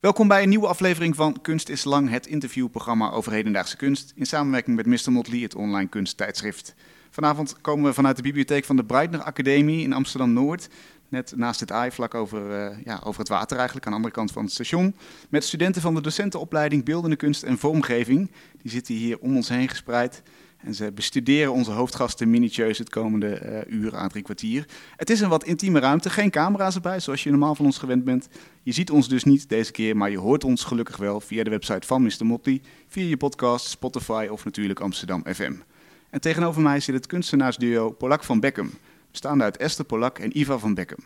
Welkom bij een nieuwe aflevering van Kunst is Lang, het interviewprogramma over hedendaagse kunst, in samenwerking met Mr. Motley, het online kunsttijdschrift. Vanavond komen we vanuit de bibliotheek van de Breitner Academie in Amsterdam-Noord, net naast het AI, vlak over, uh, ja, over het water eigenlijk, aan de andere kant van het station, met studenten van de docentenopleiding Beeldende Kunst en Vormgeving. Die zitten hier om ons heen gespreid. En ze bestuderen onze hoofdgasten minutieus het komende uh, uur aan drie kwartier. Het is een wat intieme ruimte, geen camera's erbij, zoals je normaal van ons gewend bent. Je ziet ons dus niet deze keer, maar je hoort ons gelukkig wel via de website van Mr. Motley, via je podcast, Spotify of natuurlijk Amsterdam FM. En tegenover mij zit het kunstenaarsduo Polak van Beckham, bestaande uit Esther Polak en Iva van Beckham.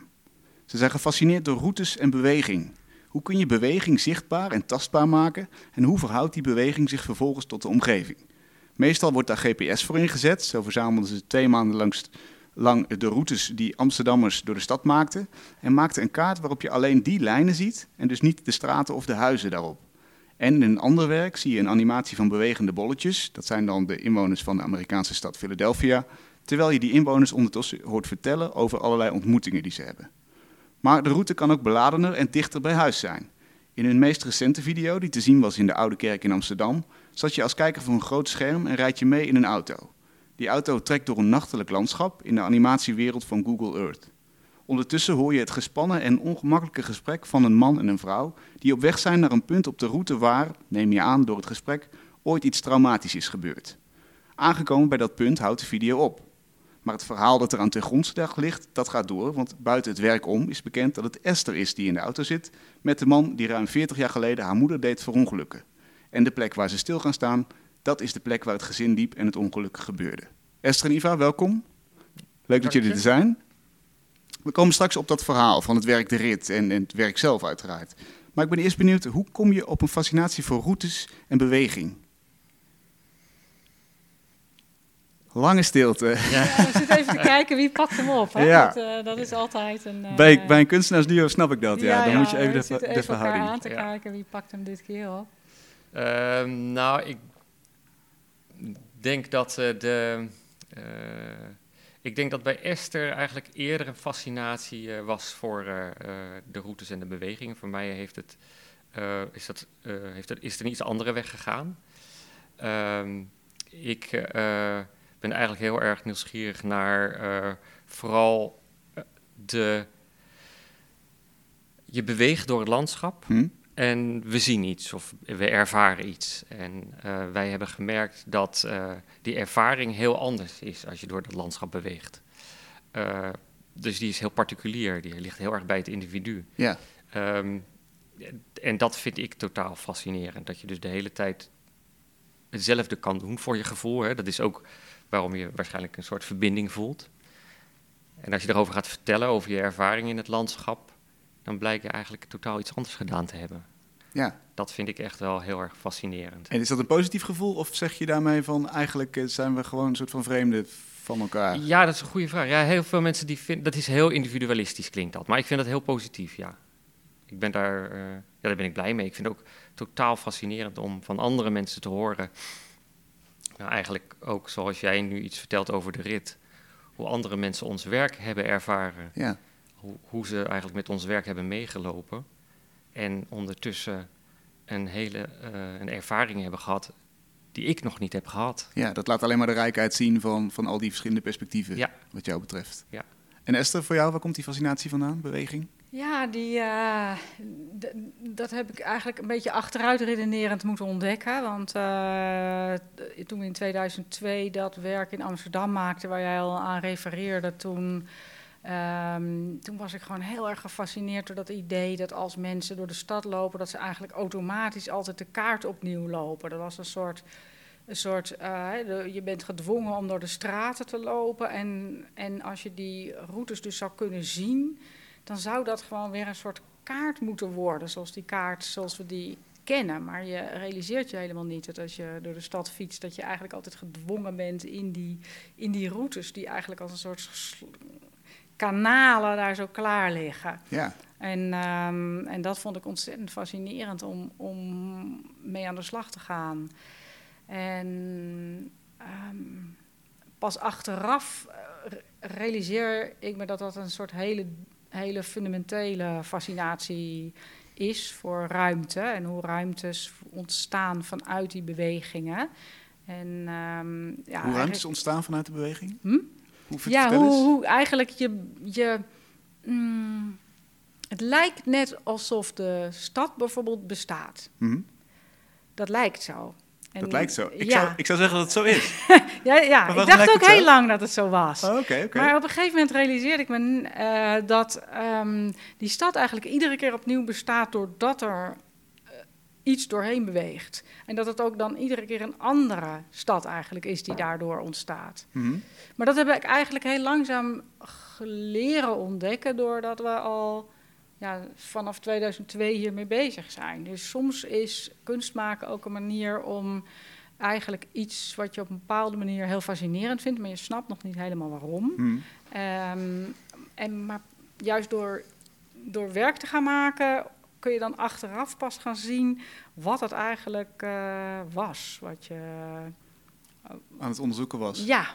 Ze zijn gefascineerd door routes en beweging. Hoe kun je beweging zichtbaar en tastbaar maken en hoe verhoudt die beweging zich vervolgens tot de omgeving? Meestal wordt daar GPS voor ingezet. Zo verzamelden ze twee maanden langs, lang de routes die Amsterdammers door de stad maakten. En maakten een kaart waarop je alleen die lijnen ziet en dus niet de straten of de huizen daarop. En in een ander werk zie je een animatie van bewegende bolletjes. Dat zijn dan de inwoners van de Amerikaanse stad Philadelphia. Terwijl je die inwoners ondertussen hoort vertellen over allerlei ontmoetingen die ze hebben. Maar de route kan ook beladener en dichter bij huis zijn. In hun meest recente video, die te zien was in de Oude Kerk in Amsterdam, zat je als kijker voor een groot scherm en rijd je mee in een auto. Die auto trekt door een nachtelijk landschap in de animatiewereld van Google Earth. Ondertussen hoor je het gespannen en ongemakkelijke gesprek van een man en een vrouw die op weg zijn naar een punt op de route waar, neem je aan door het gesprek, ooit iets traumatisch is gebeurd. Aangekomen bij dat punt houdt de video op. Maar het verhaal dat er aan ten grondslag ligt, dat gaat door, want buiten het werk om is bekend dat het Esther is die in de auto zit met de man die ruim 40 jaar geleden haar moeder deed verongelukken. En de plek waar ze stil gaan staan, dat is de plek waar het gezin liep en het ongeluk gebeurde. Esther en Iva, welkom. Leuk dat jullie er zijn. We komen straks op dat verhaal van het werk de rit en, en het werk zelf uiteraard. Maar ik ben eerst benieuwd, hoe kom je op een fascinatie voor routes en beweging? Lange stilte. Ja. we zitten even te kijken wie pakt hem op. Hè? Ja. Dat, uh, dat, is altijd een... Uh, bij, bij een kunstenaarsduo snap ik dat, ja. ja Dan moet je even de, de, de verhouding. aan te kijken wie pakt hem dit keer op. Uh, nou, ik denk dat uh, de. Uh, ik denk dat bij Esther eigenlijk eerder een fascinatie uh, was voor de routes en de bewegingen. Voor mij heeft het, is, dat, heeft het, is er een iets andere weg gegaan. Ehm, ik ben eigenlijk heel erg nieuwsgierig naar vooral de. Je beweegt door het landschap. Hm? En we zien iets of we ervaren iets. En uh, wij hebben gemerkt dat uh, die ervaring heel anders is als je door dat landschap beweegt. Uh, dus die is heel particulier, die ligt heel erg bij het individu. Ja. Um, en dat vind ik totaal fascinerend. Dat je dus de hele tijd hetzelfde kan doen voor je gevoel. Hè. Dat is ook waarom je waarschijnlijk een soort verbinding voelt. En als je erover gaat vertellen, over je ervaring in het landschap, dan blijk je eigenlijk totaal iets anders gedaan te hebben. Ja. Dat vind ik echt wel heel erg fascinerend. En is dat een positief gevoel of zeg je daarmee van eigenlijk eh, zijn we gewoon een soort van vreemden van elkaar? Ja, dat is een goede vraag. Ja, heel veel mensen die vinden, dat is heel individualistisch klinkt dat, maar ik vind dat heel positief, ja. Ik ben daar, uh, ja, daar ben ik blij mee. Ik vind het ook totaal fascinerend om van andere mensen te horen. Nou, eigenlijk ook zoals jij nu iets vertelt over de rit. Hoe andere mensen ons werk hebben ervaren. Ja hoe, hoe ze eigenlijk met ons werk hebben meegelopen. En ondertussen een hele uh, een ervaring hebben gehad die ik nog niet heb gehad. Ja, dat laat alleen maar de rijkheid zien van, van al die verschillende perspectieven, ja. wat jou betreft. Ja. En Esther, voor jou, waar komt die fascinatie vandaan, beweging? Ja, die, uh, dat heb ik eigenlijk een beetje achteruit redenerend moeten ontdekken. Want uh, toen we in 2002 dat werk in Amsterdam maakten, waar jij al aan refereerde, toen Um, toen was ik gewoon heel erg gefascineerd door dat idee dat als mensen door de stad lopen, dat ze eigenlijk automatisch altijd de kaart opnieuw lopen. Dat was een soort. Een soort de, je bent gedwongen om door de straten te lopen. En, en als je die routes dus zou kunnen zien, dan zou dat gewoon weer een soort kaart moeten worden. Zoals die kaart zoals we die kennen. Maar je realiseert je helemaal niet dat als je door de stad fietst, dat je eigenlijk altijd gedwongen bent in die, in die routes, die eigenlijk als een soort kanalen daar zo klaar liggen. Ja. En, um, en dat vond ik ontzettend fascinerend om, om mee aan de slag te gaan. En um, pas achteraf eh, realiseer ik me dat dat een soort hele, hele fundamentele fascinatie is voor ruimte en hoe ruimtes ontstaan vanuit die bewegingen. En, um, ja, hoe ruimtes ontstaan vanuit de beweging? Hm? Hoe ja, hoe, hoe, eigenlijk je. je mm, het lijkt net alsof de stad bijvoorbeeld bestaat. Hm? Dat lijkt zo. En, dat lijkt zo. Ik, zou, ik zou zeggen dat het zo is. ja, ja ik dacht ook heel lang dat het zo was. Oh, okay, Maar op een gegeven moment realiseerde ik me uh, dat um, die stad eigenlijk iedere keer opnieuw bestaat doordat er iets doorheen beweegt. En dat het ook dan iedere keer een andere stad eigenlijk is die daardoor ontstaat. Mm -hmm. Maar dat heb ik eigenlijk heel langzaam leren ontdekken doordat we al ja, vanaf 2002 hiermee bezig zijn. Dus soms is kunst maken ook een manier om eigenlijk iets wat je op een bepaalde manier heel fascinerend vindt, maar je snapt nog niet helemaal waarom. Hmm. Ehm, en, maar juist door, door werk te gaan maken, kun je dan achteraf pas gaan zien wat het eigenlijk uh, was. Wat je aan het onderzoeken was. Ja.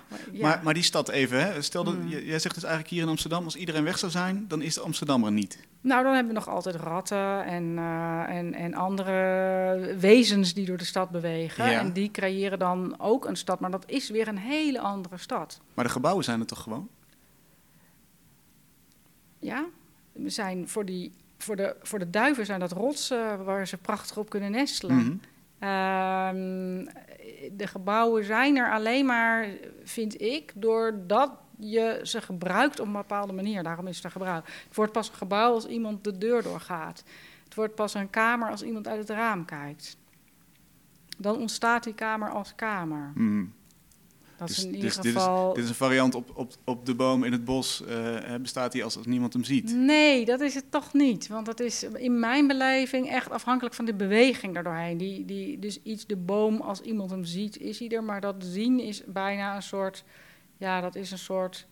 Maar, maar die stad even, hè? stel dat, mm. jij zegt dus eigenlijk hier in Amsterdam, als iedereen weg zou zijn, dan is de Amsterdammer niet. Nou, dan hebben we nog altijd ratten en, uh, en, en andere wezens die door de stad bewegen. En die creëren dan ook een stad, maar dat is weer een hele andere stad. Maar de gebouwen zijn er toch gewoon? Ja, we zijn voor, die, voor, de, voor de duiven zijn dat rotsen waar ze prachtig op kunnen nestelen. Mm de gebouwen zijn er alleen maar, vind ik, doordat je ze gebruikt op een bepaalde manier. Daarom is het er gebruik. Het wordt pas een gebouw als iemand de deur doorgaat. Het wordt pas een kamer als iemand uit het raam kijkt. Dan ontstaat die kamer als kamer. Mm. Dat dus, is in dus ieder geval... Dit is, dit is, een variant op, op, op de boom in het bos. Uh, bestaat die als, als niemand hem ziet? Nee, dat is het toch niet. Want dat is in mijn beleving echt afhankelijk van de beweging daardoorheen. Die, die, dus iets, de boom, als iemand hem ziet, is hij er. Maar dat zien is bijna een soort... Ja, dat is een soort...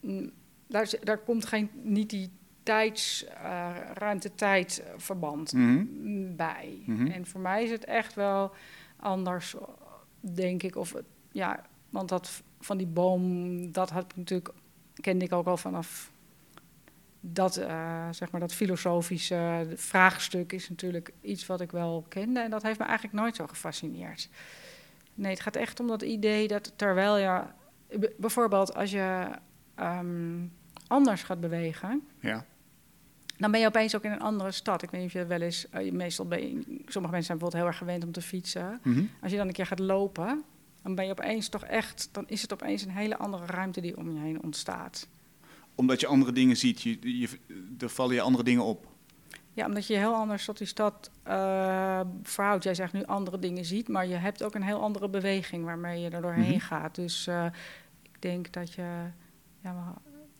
Mm, daar, daar komt geen, niet die tijds, uh, ruimte-tijd verband mm bij. Mhm. En voor mij is het echt wel anders, denk ik. Of ja, want dat van die boom, dat had ik natuurlijk, kende ik ook al vanaf dat, uh, zeg maar, dat filosofische vraagstuk is natuurlijk iets wat ik wel kende. En dat heeft me eigenlijk nooit zo gefascineerd. Nee, het gaat echt om dat idee dat terwijl je, bijvoorbeeld als je um, anders gaat bewegen, ja. dan ben je opeens ook in een andere stad. Ik weet niet of je wel eens, uh, meestal ben je, sommige mensen zijn bijvoorbeeld heel erg gewend om te fietsen. Mm -hmm. Als je dan een keer gaat lopen, dan ben je opeens toch echt, dan is het opeens een hele andere ruimte die om je heen ontstaat. Omdat je andere dingen ziet, je, je, er vallen je andere dingen op. Ja, omdat je heel anders tot die stad uh, verhoudt. Jij zegt nu andere dingen ziet, maar je hebt ook een heel andere beweging waarmee je er doorheen mm -hmm. gaat. Dus uh, ik denk dat je. Ja, maar...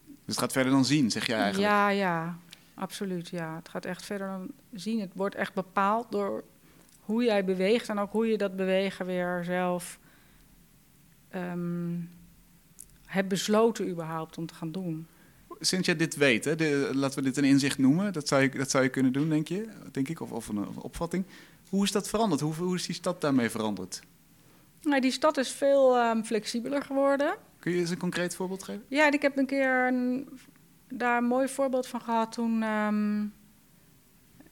Dus het gaat verder dan zien, zeg jij eigenlijk? Ja, ja, absoluut. Ja. Het gaat echt verder dan zien. Het wordt echt bepaald door hoe jij beweegt en ook hoe je dat bewegen weer zelf um, heb besloten überhaupt om te gaan doen. Sinds jij dit weet, hè, de, laten we dit een inzicht noemen, dat zou je, dat zou je kunnen doen, denk je, denk ik, of, of een, opvatting. Hoe is dat veranderd? Hoe, hoe is die stad daarmee veranderd? Nou, die stad is veel um, flexibeler geworden. Kun je eens een concreet voorbeeld geven? Ja, ik heb een keer een, daar een mooi voorbeeld van gehad toen um,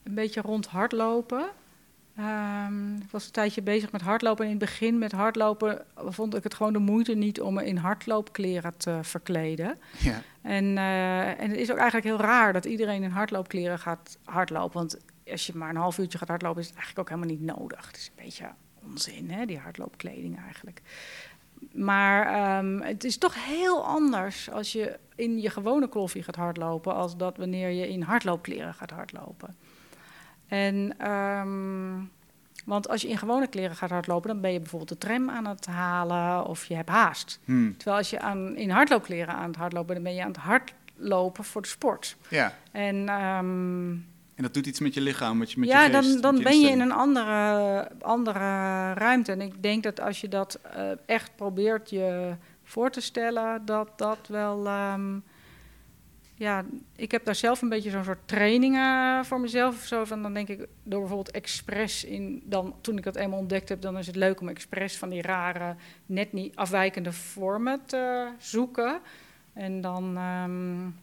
een beetje rond hardlopen. Um, ik was een tijdje bezig met hardlopen. En in het begin met hardlopen vond ik het gewoon de moeite niet om me in hardloopkleren te verkleden. Ja. En, uh, en het is ook eigenlijk heel raar dat iedereen in hardloopkleren gaat hardlopen. Want als je maar een half uurtje gaat hardlopen, is het eigenlijk ook helemaal niet nodig. Het is een beetje onzin, hè, die hardloopkleding eigenlijk. Maar um, het is toch heel anders als je in je gewone kloffie gaat hardlopen, als dat wanneer je in hardloopkleren gaat hardlopen. En, um, want als je in gewone kleren gaat hardlopen, dan ben je bijvoorbeeld de tram aan het halen of je hebt haast. Hmm. Terwijl als je aan, in hardloopkleren aan het hardlopen bent, dan ben je aan het hardlopen voor de sport. Ja. En, um, en dat doet iets met je lichaam, met je, met ja, je geest, dan, dan je ben je in een andere, andere ruimte. En ik denk dat als je dat uh, echt probeert je voor te stellen, dat dat wel... Um, ja, ik heb daar zelf een beetje zo'n soort trainingen voor mezelf of zo. Van dan denk ik, door bijvoorbeeld expres in, dan toen ik dat eenmaal ontdekt heb, dan is het leuk om expres van die rare, net niet afwijkende vormen te zoeken. En dan. Um,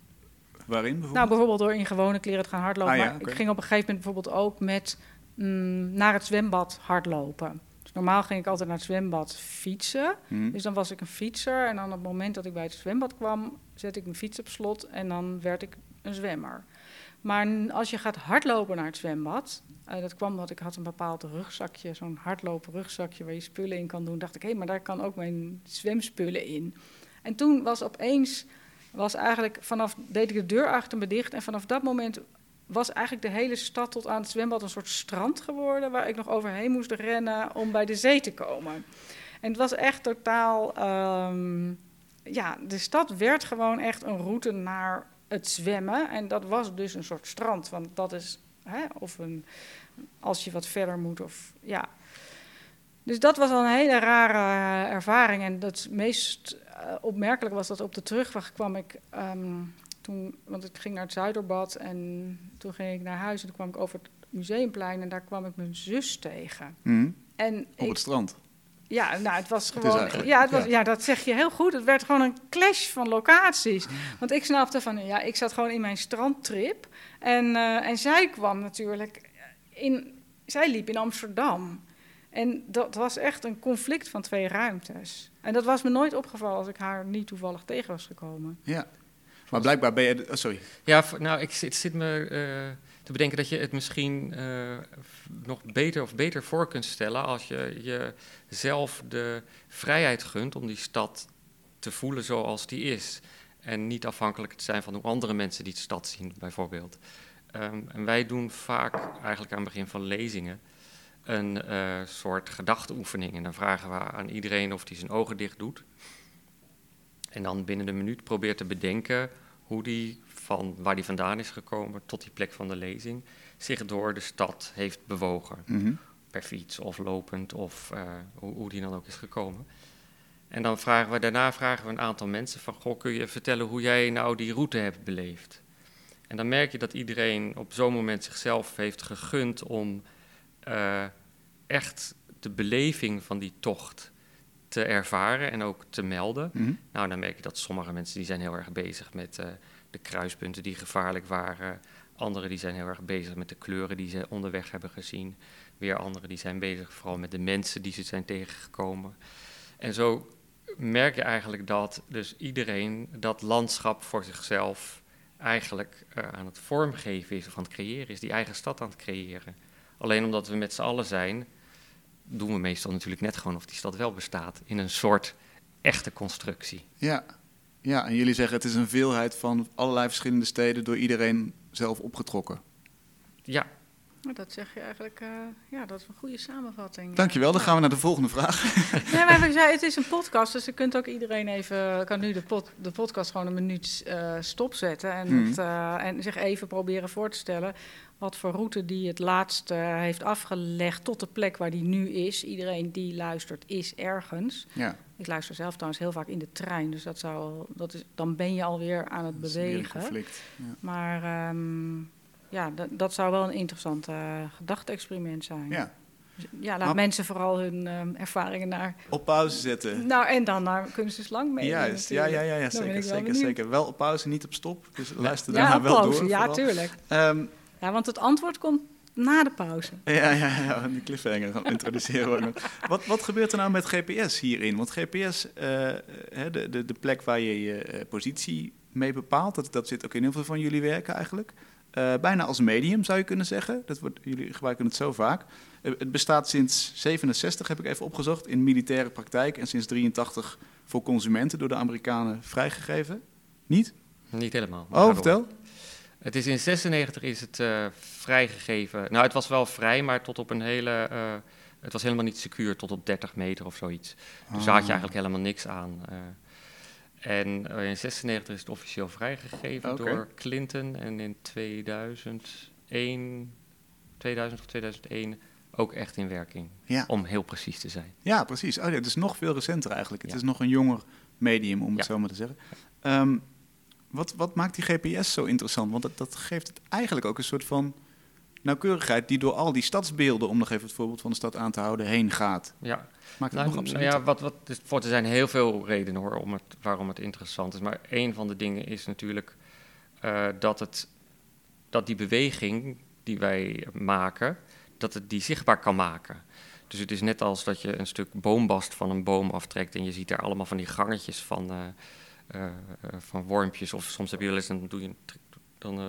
Waarin bijvoorbeeld? Nou, bijvoorbeeld door in gewone kleren te gaan hardlopen. Ah, maar ik ging op een gegeven moment bijvoorbeeld ook met mm, naar het zwembad hardlopen. Normaal ging ik altijd naar het zwembad fietsen. Mhm. Dus dan was ik een fietser. En dan op het moment dat ik bij het zwembad kwam, zette ik mijn fiets op slot en dan werd ik een zwemmer. Maar als je gaat hardlopen naar het zwembad, uh, dat kwam omdat ik had een bepaald rugzakje, zo'n hardlopen rugzakje waar je spullen in kan doen. Dacht ik, hé, hey, maar daar kan ook mijn zwemspullen in. En toen was opeens, was eigenlijk vanaf, deed ik de deur achter me dicht en vanaf dat moment was eigenlijk de hele stad tot aan het zwembad een soort strand geworden waar ik nog overheen moest rennen om bij de zee te komen. En het was echt totaal, um, ja, de stad werd gewoon echt een route naar het zwemmen. En dat was dus een soort strand, want dat is, hè, of een, als je wat verder moet, of ja. Dus dat was al een hele rare ervaring. En het meest uh, opmerkelijk was dat op de terugweg kwam ik, um, toen, want ik ging naar het Zuiderbad en toen ging ik naar huis en toen kwam ik over het museumplein en daar kwam ik mijn zus tegen. Mm. En op ik, het strand? Ja, nou, het was gewoon. ja, het was, ja. dat zeg je heel goed. Het werd gewoon een clash van locaties. Want ik snapte van, ja, ik zat gewoon in mijn strandtrip. En, uh, en zij kwam natuurlijk in. Zij liep in Amsterdam. En dat was echt een conflict van twee ruimtes. En dat was me nooit opgevallen als ik haar niet toevallig tegen was gekomen. Ja, maar blijkbaar ben je. Oh, sorry. Ja, nou, ik, het zit me. Uh, te bedenken dat je het misschien uh, nog beter of beter voor kunt stellen als je jezelf de vrijheid gunt om die stad te voelen zoals die is. En niet afhankelijk te zijn van hoe andere mensen die stad zien, bijvoorbeeld. Um, en wij doen vaak, eigenlijk aan het begin van lezingen, een uh, soort gedachteoefening. En dan vragen we aan iedereen of hij zijn ogen dicht doet. En dan binnen een minuut probeert te bedenken hoe die van waar die vandaan is gekomen tot die plek van de lezing, zich door de stad heeft bewogen. Mhm. Per fiets of lopend of uh, hoe, hoe, die dan ook is gekomen. En dan vragen we, daarna vragen we een aantal mensen van, goh, kun je vertellen hoe jij nou die route hebt beleefd? En dan merk je dat iedereen op zo'n moment zichzelf heeft gegund om uh, echt de beleving van die tocht te ervaren en ook te melden. Mhm. Nou, dan merk je dat sommige mensen die zijn heel erg bezig met uh, de kruispunten die gevaarlijk waren. Anderen die zijn heel erg bezig met de kleuren die ze onderweg hebben gezien. Weer anderen die zijn bezig vooral met de mensen die ze zijn tegengekomen. En zo merk je eigenlijk dat dus iedereen dat landschap voor zichzelf eigenlijk uh, aan het vormgeven is of aan het creëren is, die eigen stad aan het creëren. Alleen omdat we met z'n allen zijn, doen we meestal natuurlijk net gewoon of die stad wel bestaat in een soort echte constructie. Ja, ja, en jullie zeggen het is een veelheid van allerlei verschillende steden door iedereen zelf opgetrokken. Ja. Dat zeg je eigenlijk, uh, ja, dat is een goede samenvatting. Dankjewel, dan gaan we naar de volgende vraag. nee, maar zei, het is een podcast, dus je kunt ook iedereen even, kan nu de, pod, de podcast gewoon een minuut uh, stopzetten en, hmm. het, uh, en zich even proberen voor te stellen wat voor route die het laatst heeft afgelegd tot de plek waar die nu is. Iedereen die luistert is ergens. Ja. Ik luister zelf trouwens heel vaak in de trein, dus dat zou, dat is, dan ben je alweer aan het bewegen. conflict. Ja. Maar um, ja, dat, dat zou wel een interessant uh, gedachte-experiment zijn. Ja. Dus, ja, laat mensen vooral hun um, ervaringen naar... Op pauze zetten. Nou, en dan naar kunstenslang mee. Juist, ja, ja, ja, ja zeker, zeker, zeker. Wel op pauze, niet op stop. Dus luister ja, daarna wel pauze, door. Ja, vooral. tuurlijk. Um, ja, want het antwoord komt na de pauze. Ja, ja, ja die cliffhanger gaan introduceren. wat, wat gebeurt er nou met GPS hierin? Want GPS, uh, de, de, de plek waar je je uh, positie mee bepaalt, dat, dat zit ook in heel veel van jullie werken eigenlijk. Uh, bijna als medium zou je kunnen zeggen. Dat wordt, jullie gebruiken het zo vaak. het bestaat sinds 67, heb ik even opgezocht, in militaire praktijk. En sinds 83 voor consumenten door de Amerikanen vrijgegeven. Niet? Niet helemaal. Oh, vertel. Het is in 96 is het uh, vrijgegeven. Nou, het was wel vrij, maar tot op een hele. Het was helemaal niet secuur, tot op 30 meter of zoiets. Dus ah. daar had je eigenlijk helemaal niks aan. En in 96 is het officieel vrijgegeven okay. door Clinton. En in 2001, 2000 of 2001 ook echt in werking. Ja. Om heel precies te zijn. Ja, precies. Oh, ja, het is nog veel recenter eigenlijk. Het ja. is nog een jonger medium, om het zo maar te zeggen. Um, wat, wat maakt die GPS zo interessant? Want dat, dat geeft het eigenlijk ook een soort van nauwkeurigheid die door al die stadsbeelden, om nog even het voorbeeld van de stad aan te houden, heen gaat. Ja, maakt het nou, nog. Nou ja, wat, wat, dus, voor, er zijn heel veel redenen hoor, om het, waarom het interessant is. Maar een van de dingen is natuurlijk dat, het, dat die beweging die wij maken, dat het die zichtbaar kan maken. Dus het is net als dat je een stuk boombast van een boom aftrekt en je ziet daar allemaal van die gangetjes van, uh, van wormpjes. Of soms heb je wel eens, dan, doe je, dan uh,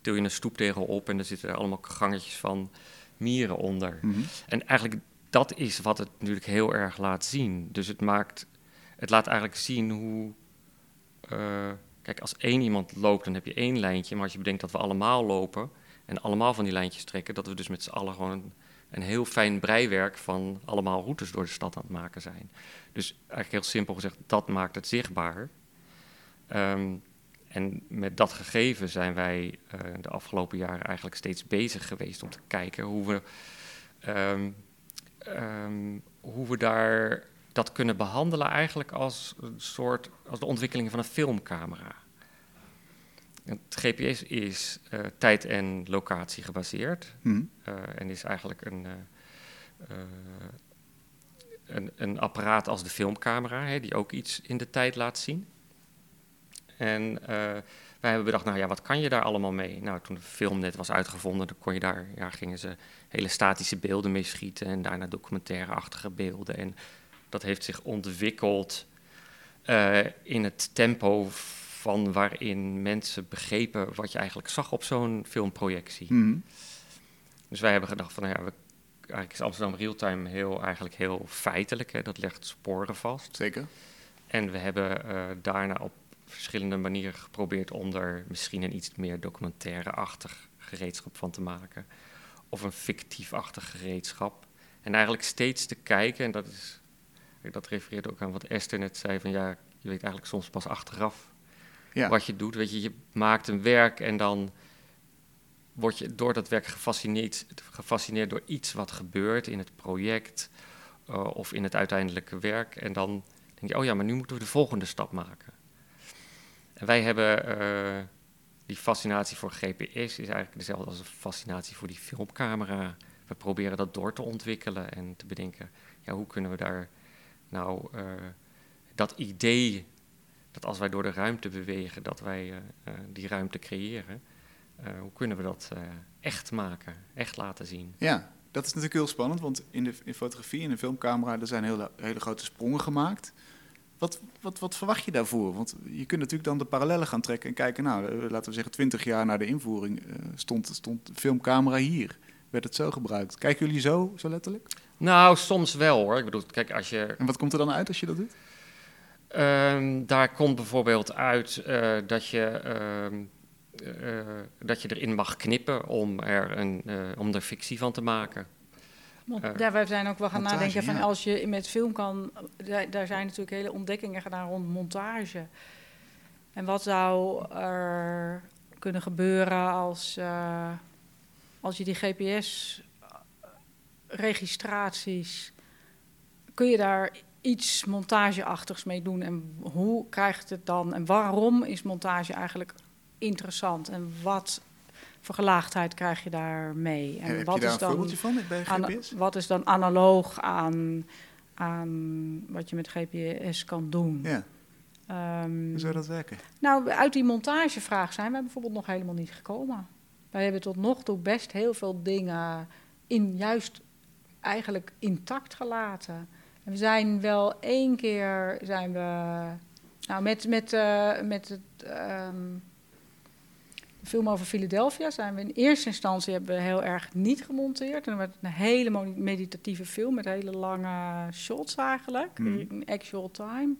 til je een stoeptegel op en er zitten er allemaal gangetjes van mieren onder. Mhm. En eigenlijk dat is wat het natuurlijk heel erg laat zien. Dus het maakt, het laat eigenlijk zien hoe. kijk, als één iemand loopt, dan heb je één lijntje. Maar als je bedenkt dat we allemaal lopen en allemaal van die lijntjes trekken, dat we dus met z'n allen gewoon een heel fijn breiwerk van allemaal routes door de stad aan het maken zijn. Dus eigenlijk heel simpel gezegd, dat maakt het zichtbaar. Ehm, en met dat gegeven zijn wij uh, de afgelopen jaren eigenlijk steeds bezig geweest om te kijken hoe we, um, um, hoe we daar dat kunnen behandelen eigenlijk als een soort als de ontwikkeling van een filmcamera. Het GPS is uh, tijd en locatie gebaseerd hmm. uh, en is eigenlijk een, een, een, apparaat als de filmcamera, hè, die ook iets in de tijd laat zien. En wij hebben bedacht, nou ja, wat kan je daar allemaal mee? Nou, toen de film net was uitgevonden, dan kon je daar, ja, gingen ze hele statische beelden mee schieten en daarna documentaire-achtige beelden. En dat heeft zich ontwikkeld in het tempo van waarin mensen begrepen wat je eigenlijk zag op zo'n filmprojectie. Mhm. Dus wij hebben gedacht van, nou ja, we, eigenlijk is Amsterdam Realtime heel, eigenlijk heel feitelijk. Hè, dat legt sporen vast. Zeker. En we hebben uh, daarna op verschillende manieren geprobeerd om er misschien een iets meer documentaire-achtig gereedschap van te maken. Of een fictief-achtig gereedschap. En eigenlijk steeds te kijken, en dat, is, dat refereert ook aan wat Esther net zei, van ja, je weet eigenlijk soms pas achteraf ja. wat je doet. Weet je, je maakt een werk en dan word je door dat werk gefascineerd, gefascineerd door iets wat gebeurt in het project uh, of in het uiteindelijke werk. En dan denk je, oh ja, maar nu moeten we de volgende stap maken. Wij hebben uh, die fascinatie voor GPS is eigenlijk dezelfde als een fascinatie voor die filmcamera. We proberen dat door te ontwikkelen en te bedenken, ja, hoe kunnen we daar nou uh, dat idee dat als wij door de ruimte bewegen, dat wij uh, die ruimte creëren. Hoe kunnen we dat echt maken, echt laten zien? Ja, dat is natuurlijk heel spannend, want in de in fotografie en de filmcamera er zijn hele, hele grote sprongen gemaakt. Wat, wat, wat verwacht je daarvoor? Want je kunt natuurlijk dan de parallellen gaan trekken en kijken, nou, laten we zeggen, twintig jaar na de invoering stond, stond de filmcamera hier. Werd het zo gebruikt? Kijken jullie zo, zo letterlijk? Nou, soms wel hoor. Ik bedoel, kijk, als je... En wat komt er dan uit als je dat doet? Um, daar komt bijvoorbeeld uit uh, dat, je, uh, dat je erin mag knippen om er, een, om er fictie van te maken. Ja, wij zijn ook wel gaan montage, nadenken van als je met film kan... Daar, daar, zijn natuurlijk hele ontdekkingen gedaan rond montage. En wat zou er kunnen gebeuren als, als je die GPS-registraties... Kun je daar iets montageachtigs mee doen. En hoe krijgt het dan en waarom is montage eigenlijk interessant? En wat voor gelaagdheid krijg je daarmee? En Heb wat je daar is dan, een voorbeeldje van bij GPS? wat is dan analoog aan, aan wat je met GPS kan doen? Ja. Um, Hoe zou dat werken? Nou, uit die montagevraag zijn wij bijvoorbeeld nog helemaal niet gekomen. Wij hebben tot nog toe best heel veel dingen in juist eigenlijk intact gelaten we zijn wel één keer zijn we. Nou, met, met, uh, met het. Um, de film over Philadelphia zijn we in eerste instantie hebben we heel erg niet gemonteerd. En dan werd een hele meditatieve film met hele lange shots eigenlijk, mm. in actual time.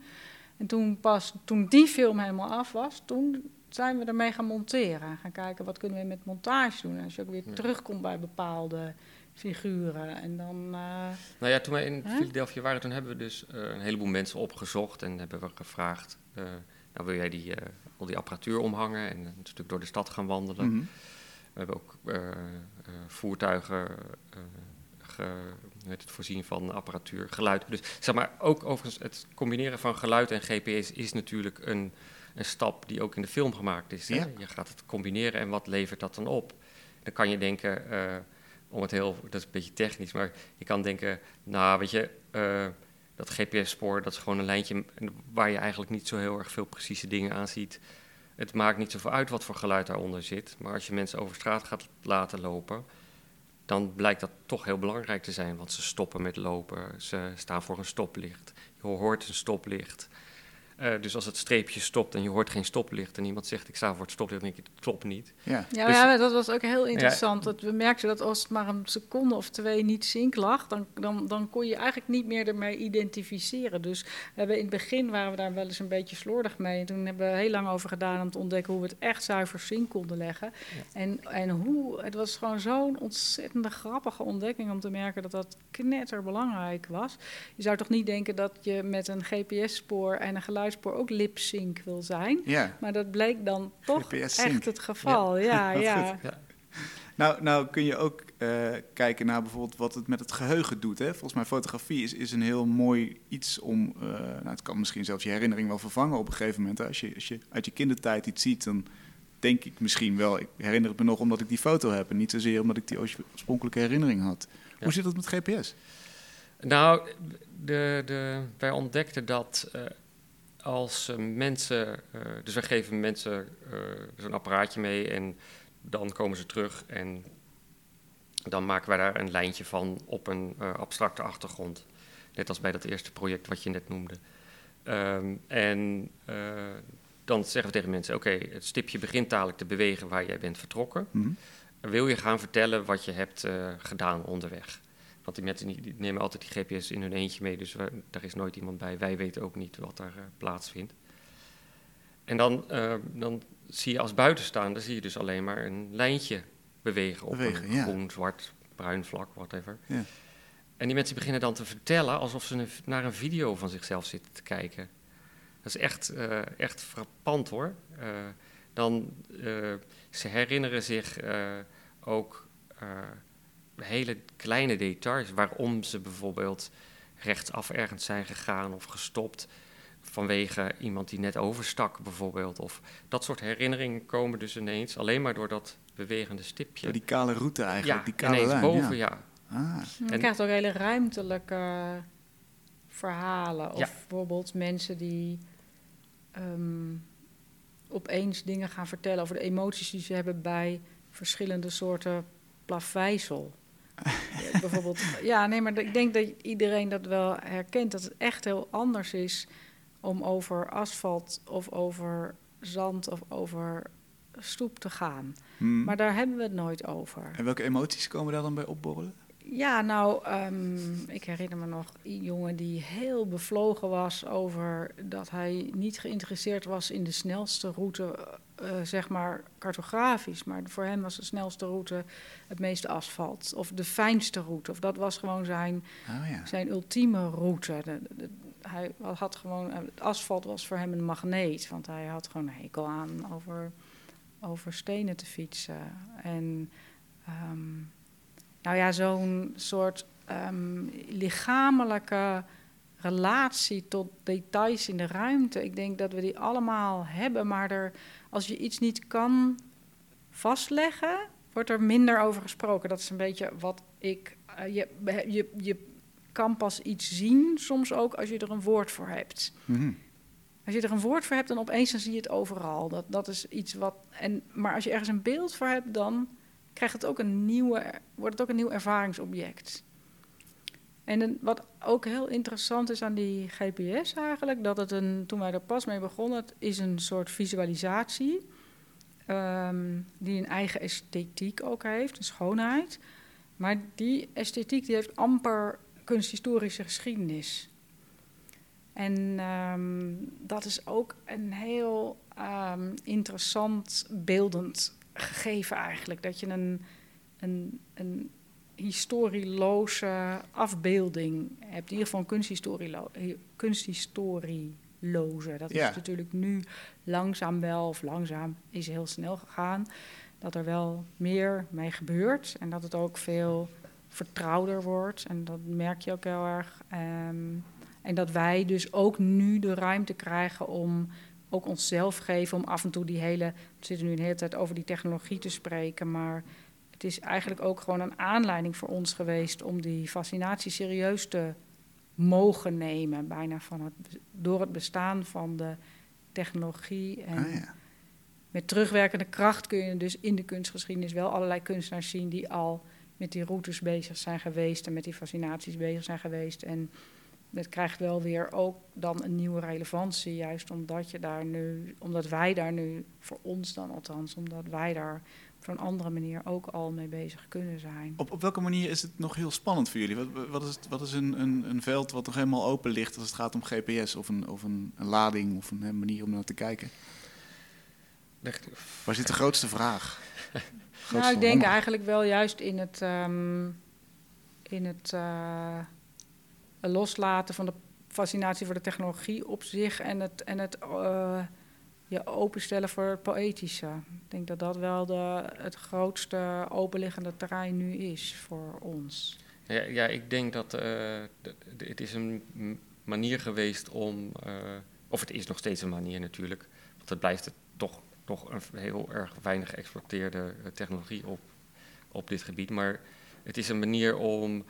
En toen pas, toen die film helemaal af was, toen zijn we ermee gaan monteren. Gaan kijken wat kunnen we met montage doen. En als je ook weer terugkomt bij bepaalde figuren. En dan, uh, nou ja, toen wij in Philadelphia waren, toen hebben we dus uh, een heleboel mensen opgezocht en hebben we gevraagd: uh, nou wil jij die, al die apparatuur omhangen en een stuk door de stad gaan wandelen? Mm -hmm. We hebben ook voertuigen ge, het voorzien van apparatuur, geluid. Dus zeg maar, ook overigens het combineren van geluid en GPS is natuurlijk een, een stap die ook in de film gemaakt is. Ja. Je gaat het combineren en wat levert dat dan op? Dan kan je denken om het heel, dat is een beetje technisch, maar je kan denken, nou weet je, uh, dat GPS-spoor, dat is gewoon een lijntje waar je eigenlijk niet zo heel erg veel precieze dingen aan ziet. het maakt niet zoveel uit wat voor geluid daaronder zit. Maar als je mensen over straat gaat laten lopen, dan blijkt dat toch heel belangrijk te zijn. Want ze stoppen met lopen, ze staan voor een stoplicht. Je hoort een stoplicht. Uh, dus als het streepje stopt en je hoort geen stoplicht en iemand zegt ik sta voor het stoplicht, dan denk je het klopt niet. Ja, ja, dus, ja dat was ook heel interessant. Dat we merkten dat als het maar een seconde of twee niet zink lag, dan, dan, dan kon je eigenlijk niet meer ermee identificeren. Dus we hebben in het begin waren we daar wel eens een beetje slordig mee. En toen hebben we heel lang over gedaan om te ontdekken hoe we het echt zuiver zink konden leggen. En, en hoe, het was gewoon zo'n ontzettende grappige ontdekking om te merken dat dat knetterbelangrijk was. Je zou toch niet denken dat je met een GPS-spoor en een geluid geluidspoor ook lip-sync wil zijn. Ja. Maar dat bleek dan toch echt het geval. Ja, ja. ja. Nou, nou kun je ook uh, kijken naar bijvoorbeeld wat het met het geheugen doet. Hè? Volgens mij fotografie is, is een heel mooi iets om... Uh, nou, het kan misschien zelfs je herinnering wel vervangen op een gegeven moment. Als je, als je uit je kindertijd iets ziet, dan denk ik misschien wel... Ik herinner het me nog omdat ik die foto heb... en niet zozeer omdat ik die oorspronkelijke herinnering had. Hoe zit dat met GPS? Nou, de, de, wij ontdekten dat... Uh, als mensen, uh, dus wij geven mensen uh, zo'n apparaatje mee en dan komen ze terug en dan maken wij daar een lijntje van op een uh, abstracte achtergrond. Net als bij dat eerste project wat je net noemde. Um, en dan zeggen we tegen mensen: Oké, het stipje begint dadelijk te bewegen waar jij bent vertrokken. Mm -hmm. Wil je gaan vertellen wat je hebt gedaan onderweg? Want die mensen die nemen altijd die GPS in hun eentje mee, dus we, daar is nooit iemand bij. Wij weten ook niet wat daar uh, plaatsvindt. En dan, uh, dan zie je als buitenstaander zie je dus alleen maar een lijntje bewegen op bewegen, een groen, zwart, bruin vlak, whatever. Ja. En die mensen beginnen dan te vertellen alsof ze een, naar een video van zichzelf zitten te kijken. Dat is echt, uh, echt frappant hoor. dan, ze herinneren zich ook hele kleine details. Waarom ze bijvoorbeeld rechtsaf ergens zijn gegaan of gestopt. Vanwege iemand die net overstak, bijvoorbeeld. Of dat soort herinneringen komen dus ineens alleen maar door dat bewegende stipje. die kale route eigenlijk, ja, die kale ineens boven, ja. Ah. Je krijgt ook hele ruimtelijke verhalen. Of bijvoorbeeld mensen die um, opeens dingen gaan vertellen over de emoties die ze hebben bij verschillende soorten plaveisel. Bijvoorbeeld, ja, nee, maar ik denk dat iedereen dat wel herkent. Dat het echt heel anders is om over asfalt of over zand of over stoep te gaan. Hmm. Maar daar hebben we het nooit over. En welke emoties komen daar dan bij opborrelen? Ja, nou, um, ik herinner me nog een jongen die heel bevlogen was over dat hij niet geïnteresseerd was in de snelste route, uh, zeg maar cartografisch. Maar voor hem was de snelste route het meeste asfalt. Of de fijnste route. Of dat was gewoon zijn, oh, ja. zijn ultieme route. hij had gewoon, het asfalt was voor hem een magneet. Want hij had gewoon een hekel aan over, over stenen te fietsen. En. Um, nou ja, zo'n soort um, lichamelijke relatie tot details in de ruimte. Ik denk dat we die allemaal hebben, maar er, als je iets niet kan vastleggen, wordt er minder over gesproken. Dat is een beetje wat ik. Uh, je, je, je kan pas iets zien, soms ook als je er een woord voor hebt. Mm Als je er een woord voor hebt, dan opeens dan zie je het overal. Dat, dat is iets wat. En, maar als je ergens een beeld voor hebt, dan krijgt het ook een nieuwe, wordt het ook een nieuw ervaringsobject. En wat ook heel interessant is aan die GPS eigenlijk, dat het een, toen wij er pas mee begonnen, het is een soort visualisatie um, die een eigen esthetiek ook heeft, een schoonheid. Maar die esthetiek die heeft amper kunsthistorische geschiedenis. En um, dat is ook een heel um, interessant beeldend gegeven eigenlijk. Dat je een, een, een historieloze afbeelding hebt. In ieder geval een kunsthistorielo kunsthistorieloze. Dat is natuurlijk nu langzaam wel, of langzaam is heel snel gegaan. Dat er wel meer mee gebeurt en dat het ook veel vertrouwder wordt. En dat merk je ook heel erg. Um, en dat wij dus ook nu de ruimte krijgen om ook onszelf geven om af en toe die hele. We zitten nu een hele tijd over die technologie te spreken, maar het is eigenlijk ook gewoon een aanleiding voor ons geweest om die fascinatie serieus te mogen nemen. Bijna van het, door het bestaan van de technologie. En, ah, ja. met terugwerkende kracht kun je dus in de kunstgeschiedenis wel allerlei kunstenaars zien die al met die routes bezig zijn geweest en met die fascinaties bezig zijn geweest. En het krijgt wel weer ook dan een nieuwe relevantie, juist omdat je daar nu, omdat wij daar nu, voor ons dan althans, omdat wij daar op zo'n andere manier ook al mee bezig kunnen zijn. Op, op welke manier is het nog heel spannend voor jullie? Wat, wat is, wat is een, een, een, veld wat nog helemaal open ligt als het gaat om GPS of een, of een, een lading of een, manier om naar te kijken? Waar zit de grootste vraag? nou, ik denk eigenlijk wel juist in het, um, in het uh, loslaten van de fascinatie voor de technologie op zich en het, en het uh, je openstellen voor het poëtische. Ik denk dat dat wel de, het grootste openliggende terrein nu is voor ons. Ja, ja ik denk dat uh, het is een manier geweest om, of het is nog steeds een manier natuurlijk, want het blijft het toch een heel erg weinig geëxploiteerde technologie op, op dit gebied. Maar het is een manier om,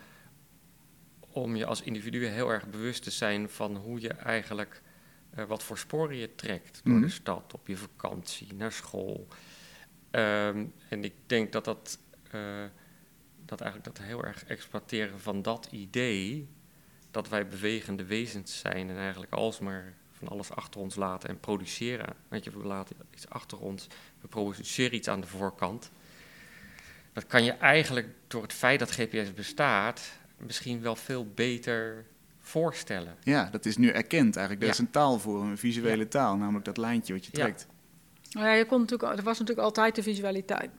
om je als individu heel erg bewust te zijn van hoe je eigenlijk uh, wat voor sporen je trekt door de mhm. stad, op je vakantie, naar school. Um, en ik denk dat dat, uh, dat eigenlijk dat heel erg exploiteren van dat idee, dat wij bewegende wezens zijn en eigenlijk alsmaar van alles achter ons laten en produceren. Weet je, we laten iets achter ons, we produceren iets aan de voorkant. Dat kan je eigenlijk door het feit dat GPS bestaat, misschien wel veel beter voorstellen. Ja, dat is nu erkend eigenlijk. Er is een taal voor, een visuele taal, namelijk dat lijntje wat je trekt. Nou ja, je kon natuurlijk, er was natuurlijk altijd de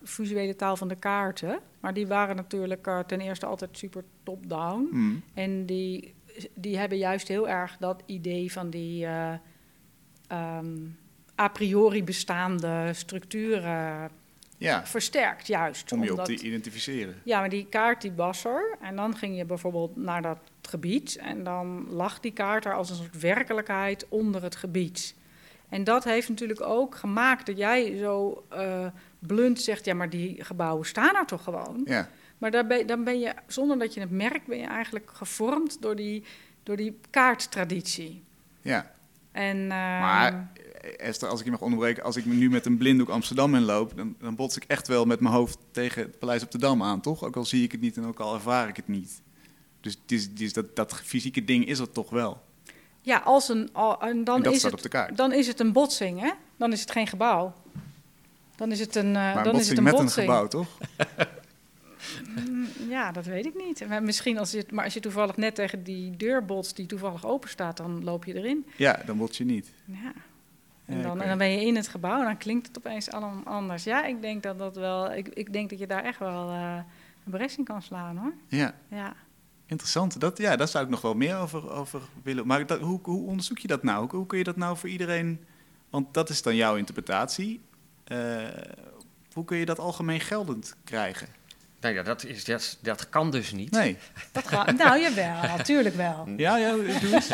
visuele taal van de kaarten. Maar die waren natuurlijk uh, ten eerste altijd super top-down. Mm. En die, die hebben juist heel erg dat idee van die uh, um, a priori bestaande structuren ja. versterkt, juist. Om je op te identificeren. Ja, maar die kaart die was er. En dan ging je bijvoorbeeld naar dat gebied. En dan lag die kaart er als een soort werkelijkheid onder het gebied. En dat heeft natuurlijk ook gemaakt dat jij zo uh, blunt zegt: ja, maar die gebouwen staan er toch gewoon. Ja. Maar dan ben, dan ben je, zonder dat je het merkt, ben je eigenlijk gevormd door die, door die kaarttraditie. Ja. En, uh, maar Esther, als ik je mag onderbreken, als ik nu met een blinddoek Amsterdam inloop, dan, dan bots ik echt wel met mijn hoofd tegen het Paleis op de Dam aan, toch? Ook al zie ik het niet en ook al ervaar ik het niet. Dus, dus, dus dat, dat fysieke ding is er toch wel. Ja, als een, en dan, is het, dan is het een botsing, hè? Dan is het geen gebouw. Dan is het een, uh, maar dan is het een met botsing. een gebouw, toch? Mm, ja, dat weet ik niet. Maar misschien als je, maar als je toevallig net tegen die deur botst die toevallig open staat, dan loop je erin. Ja, dan bots je niet. Ja. En dan, en dan ben je in het gebouw en dan klinkt het opeens allemaal anders. Ja, ik denk dat dat wel. Ik, ik denk dat je daar echt wel uh, een bres in kan slaan hoor. Ja. ja. Interessant. Dat, ja, daar zou ik nog wel meer over, over willen. Maar dat, hoe, hoe onderzoek je dat nou? Hoe, kun je dat nou voor iedereen. Want dat is dan jouw interpretatie. Uh, hoe kun je dat algemeen geldend krijgen? Nou ja, dat, is, dat, dat kan dus niet. Nee. Dat gaat, nou, jawel, natuurlijk wel. Ja, ja, doe eens.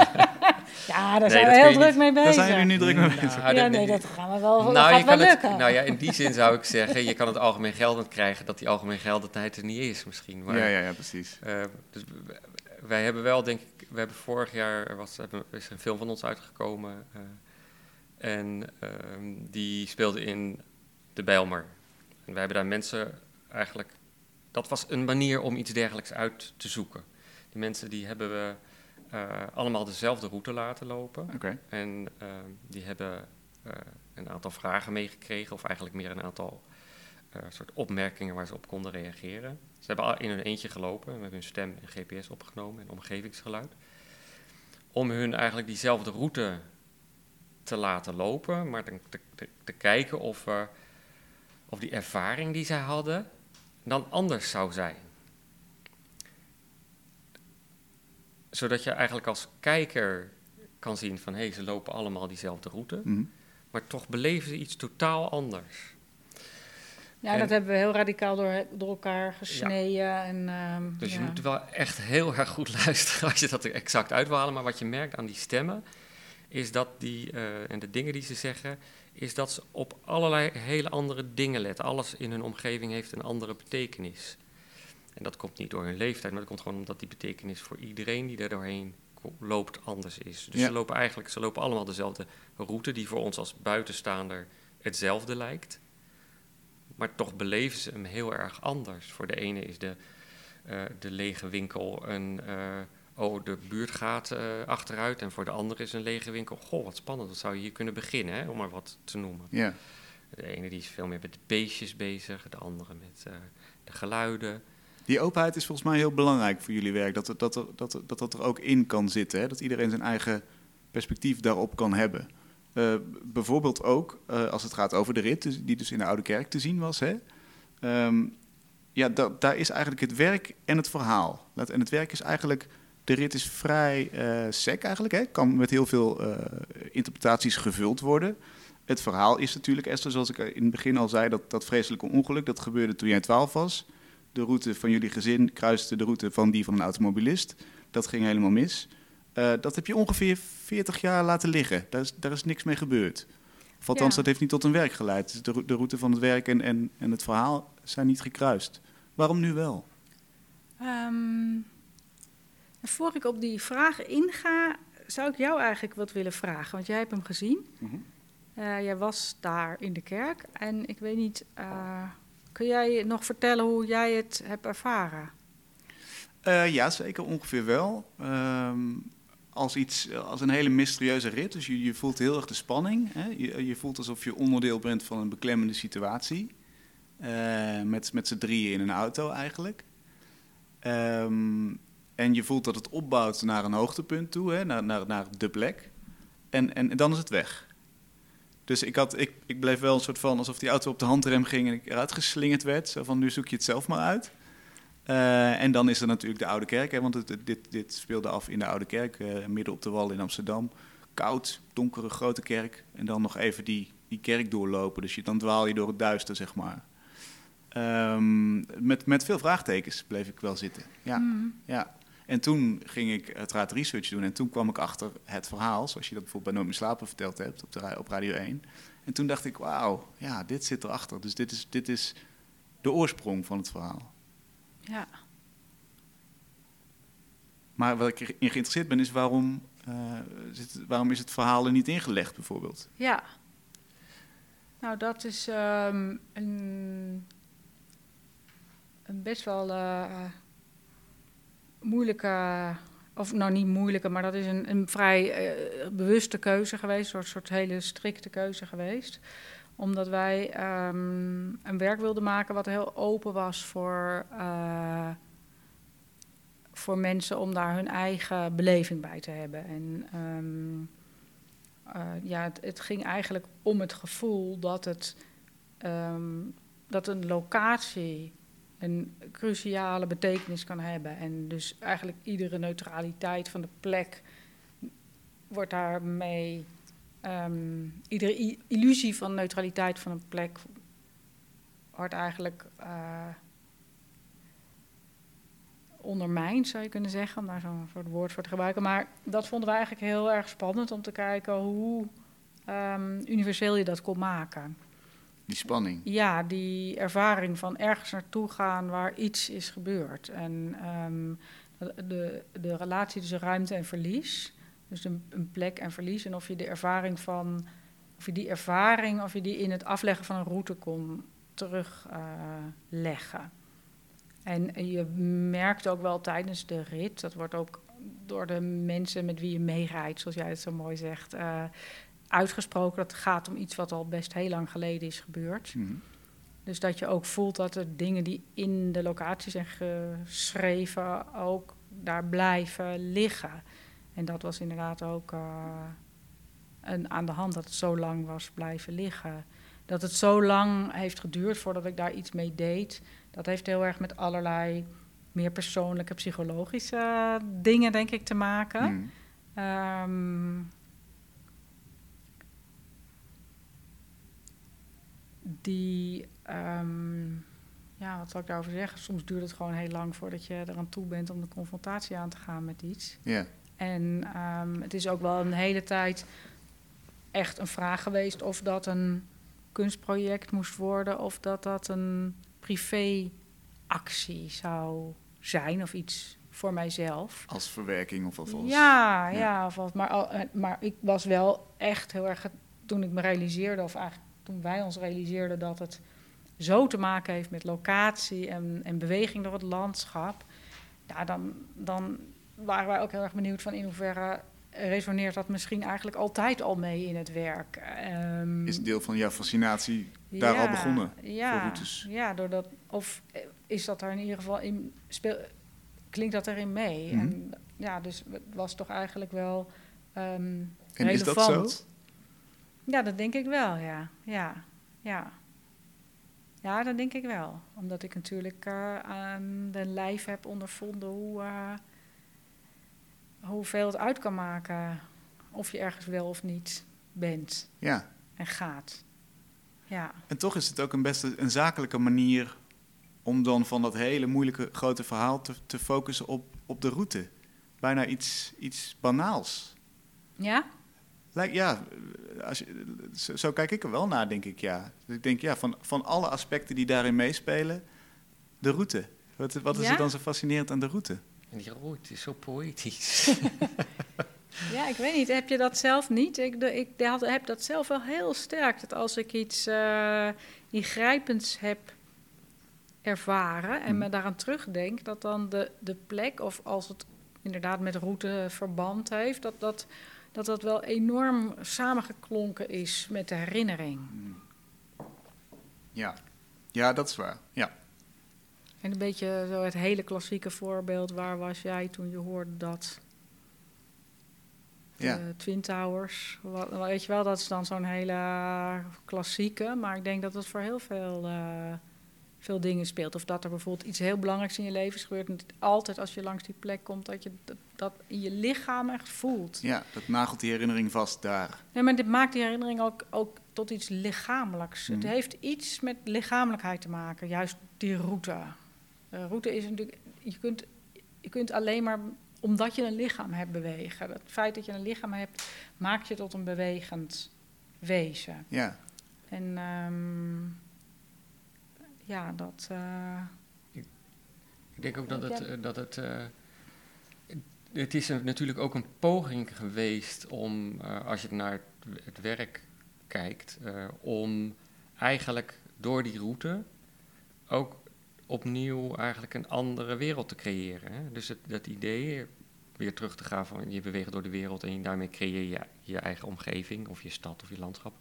ja, daar zijn we heel druk mee bezig. Daar zijn jullie nu druk mee bezig. Nou, ja, nee, dat gaan we wel, nou, dat gaat wel lukken. nou ja, in die zin zou ik zeggen, je kan het algemeen geldend krijgen, dat die algemeen geldendheid er niet is misschien. Maar, ja, ja, ja, precies. Uh, dus wij hebben wel, denk ik, we hebben vorig jaar, er was, er is een film van ons uitgekomen. Uh, en uh, die speelde in de Bijlmer. En wij hebben daar mensen eigenlijk dat was een manier om iets dergelijks uit te zoeken. Die mensen die hebben we uh, allemaal dezelfde route laten lopen. Okay. En uh, die hebben uh, een aantal vragen meegekregen, of eigenlijk meer een aantal soort opmerkingen waar ze op konden reageren. Ze hebben al in hun eentje gelopen, we hebben hun stem en GPS opgenomen en omgevingsgeluid. Om hun eigenlijk diezelfde route te laten lopen, maar te, te, te kijken of, of die ervaring die zij hadden, dan anders zou zijn. Zodat je eigenlijk als kijker kan zien van hé, hey, ze lopen allemaal diezelfde route, mhm. maar toch beleven ze iets totaal anders. Ja, dat hebben we heel radicaal door, door elkaar gesneden. En, ehm, dus je moet wel echt heel erg goed luisteren als je dat er exact uitwalen. Maar wat je merkt aan die stemmen, is dat die, uh, en de dingen die ze zeggen, is dat ze op allerlei hele andere dingen letten. Alles in hun omgeving heeft een andere betekenis. En dat komt niet door hun leeftijd, maar dat komt gewoon omdat die betekenis voor iedereen die er doorheen loopt anders is. Dus ze lopen eigenlijk ze lopen allemaal dezelfde route die voor ons als buitenstaander hetzelfde lijkt. Maar toch beleven ze hem heel erg anders. Voor de ene is de, uh, de lege winkel een. Uh, oh, de buurt gaat uh, achteruit. En voor de andere is een lege winkel. Goh, wat spannend, wat zou je hier kunnen beginnen, hè, om maar wat te noemen. Ja. De ene die is veel meer met de beestjes bezig, de andere met de geluiden. Die openheid is volgens mij heel belangrijk voor jullie werk. Dat, dat, dat, dat, dat, dat er ook in kan zitten. Hè? Dat iedereen zijn eigen perspectief daarop kan hebben. Uh, bijvoorbeeld ook als het gaat over de rit, dus, die dus in de Oude Kerk te zien was. Hè? Um, ja, da, daar is eigenlijk het werk en het verhaal. En het werk is eigenlijk, de rit is vrij uh, sec eigenlijk, hè? kan met heel veel interpretaties gevuld worden. Het verhaal is natuurlijk, Esther, zoals ik in het begin al zei, dat, dat vreselijke ongeluk, dat gebeurde toen jij 12 was. De route van jullie gezin kruiste de route van die van een automobilist. Dat ging helemaal mis. Uh, dat heb je ongeveer 40 jaar laten liggen. Daar is, daar is niks mee gebeurd. Of althans, ja. dat heeft niet tot een werk geleid. De, de route van het werk en, en, en het verhaal zijn niet gekruist. Waarom nu wel? Um, voor ik op die vraag inga, zou ik jou eigenlijk wat willen vragen. Want jij hebt hem gezien. Mm -hmm. uh, jij was daar in de kerk. En ik weet niet, uh, kun jij nog vertellen hoe jij het hebt ervaren? Uh, ja, zeker ongeveer wel. Um, als, iets, als een hele mysterieuze rit. Dus je, je voelt heel erg de spanning. Hè? Je, je, voelt alsof je onderdeel bent van een beklemmende situatie. Met met z'n drieën in een auto eigenlijk. Um, en je voelt dat het opbouwt naar een hoogtepunt toe, hè? Naar, naar, naar de plek. En, en, en dan is het weg. Dus ik, had, ik, ik bleef wel een soort van alsof die auto op de handrem ging en ik eruit geslingerd werd. Zo van nu zoek je het zelf maar uit. Uh, en dan is er natuurlijk de Oude Kerk, hè, want het, dit, dit speelde af in de Oude Kerk, uh, midden op de wal in Amsterdam. Koud, donkere, grote kerk. En dan nog even die, die kerk doorlopen. Dus je, dan dwaal je door het duister, zeg maar. Um, met, met veel vraagtekens bleef ik wel zitten. Ja, mm. ja. En toen ging ik uiteraard research doen. En toen kwam ik achter het verhaal, zoals je dat bijvoorbeeld bij Nooit meer slapen verteld hebt op, de, op Radio 1. En toen dacht ik, wauw, ja, dit zit erachter. Dus dit is, dit is de oorsprong van het verhaal. Ja. Maar wat ik in geïnteresseerd ben, is waarom, uh, zit, waarom is het verhaal er niet ingelegd, bijvoorbeeld? Ja. Nou, dat is um, een, een, best wel uh, moeilijke, of nou niet moeilijke, maar dat is een, een vrij uh, bewuste keuze geweest, een soort, hele strikte keuze geweest omdat wij um, een werk wilden maken wat heel open was voor, uh, voor mensen om daar hun eigen beleving bij te hebben. En um, uh, ja, het, ging eigenlijk om het gevoel dat, het, um, dat een locatie een cruciale betekenis kan hebben. En dus eigenlijk iedere neutraliteit van de plek wordt daarmee um, iedere illusie van neutraliteit van een plek wordt eigenlijk uh, ondermijnd, zou je kunnen zeggen, om daar zo'n soort woord voor te gebruiken. Maar dat vonden we eigenlijk heel erg spannend om te kijken hoe um, universeel je dat kon maken. Die spanning. Ja, die ervaring van ergens naartoe gaan waar iets is gebeurd. En um, de, de relatie tussen ruimte en verlies. Dus een, een, plek en verlies. En of je de ervaring van, of je die ervaring, of je die in het afleggen van een route kon terugleggen. Uh, en je merkt ook wel tijdens de rit, dat wordt ook door de mensen met wie je meerijdt, zoals jij het zo mooi zegt, uh, uitgesproken. Dat het gaat om iets wat al best heel lang geleden is gebeurd. Mm. Dus dat je ook voelt dat er dingen die in de locatie zijn geschreven ook daar blijven liggen. En dat was inderdaad ook uh, een, aan de hand dat het zo lang was blijven liggen. Dat het zo lang heeft geduurd voordat ik daar iets mee deed, dat heeft heel erg met allerlei meer persoonlijke psychologische dingen, denk ik, te maken. Mm. Um, die, um, ja, wat zal ik daarover zeggen? Soms duurt het gewoon heel lang voordat je eraan toe bent om de confrontatie aan te gaan met iets. Ja. Yeah. En um, het is ook wel een hele tijd echt een vraag geweest of dat een kunstproject moest worden of dat dat een privéactie zou zijn of iets voor mijzelf. Als verwerking of als... Ja, ja. ja of als, maar, maar ik was wel echt heel erg, toen ik me realiseerde, of eigenlijk toen wij ons realiseerden dat het zo te maken heeft met locatie en, en beweging door het landschap, ja, dan, dan waren wij ook heel erg benieuwd van in hoeverre resoneert dat misschien eigenlijk altijd al mee in het werk. Um, is deel van jouw fascinatie daar al begonnen ja, voor routes? Ja, doordat, of is dat er in ieder geval in, speel, klinkt dat erin mee? Mhm. En ja, dus het was toch eigenlijk wel um, en relevant. is dat zo? Ja, dat denk ik wel, ja. Ja, ja. Ja, dat denk ik wel. Omdat ik natuurlijk uh, aan de lijf heb ondervonden hoe, uh, hoeveel het uit kan maken. Of je ergens wel of niet bent. Ja. En gaat. Ja. En toch is het ook een best een zakelijke manier om dan van dat hele moeilijke grote verhaal te, te focussen op, op de route. Bijna iets, iets banaals. Ja? Lijkt, ja, als je, zo, kijk ik er wel naar, denk ik, ja. Dus ik denk, ja, van, van alle aspecten die daarin meespelen, de route. Wat, wat is er dan zo fascinerend aan de route? Die route is zo poëtisch. ja, ik weet niet. Heb je dat zelf niet? Ik, de, ik heb dat zelf wel heel sterk. Dat als ik iets uh, ingrijpends heb ervaren en hmm. me daaraan terugdenk, dat dan de, de plek, of als het inderdaad met route verband heeft, dat dat dat dat wel enorm samengeklonken is met de herinnering. Ja, ja dat is waar. Ja. En een beetje zo het hele klassieke voorbeeld, waar was jij toen je hoorde dat? De ja. Twin Towers. Weet je wel, dat is dan zo'n hele klassieke. Maar ik denk dat het voor heel veel uh, veel dingen speelt. Of dat er bijvoorbeeld iets heel belangrijks in je leven is gebeurd. En altijd als je langs die plek komt, dat je dat, in je lichaam echt voelt. Ja, dat nagelt die herinnering vast daar. Nee, maar dit maakt die herinnering ook, ook tot iets lichamelijks. Het mhm. heeft iets met lichamelijkheid te maken, juist die route. De route is natuurlijk, je kunt, je kunt alleen maar omdat je een lichaam hebt bewegen. Het feit dat je een lichaam hebt, maakt je tot een bewegend wezen. Ja. En um, ja, dat. Uh, ik, ik, denk ook dat het. Uh, dat het uh, het is natuurlijk ook een poging geweest om, als je naar het, het werk kijkt, om eigenlijk door die route ook opnieuw eigenlijk een andere wereld te creëren. Hè? Dus het, dat idee, weer terug te gaan van je beweegt door de wereld en daarmee creëer je je eigen omgeving of je stad of je landschap,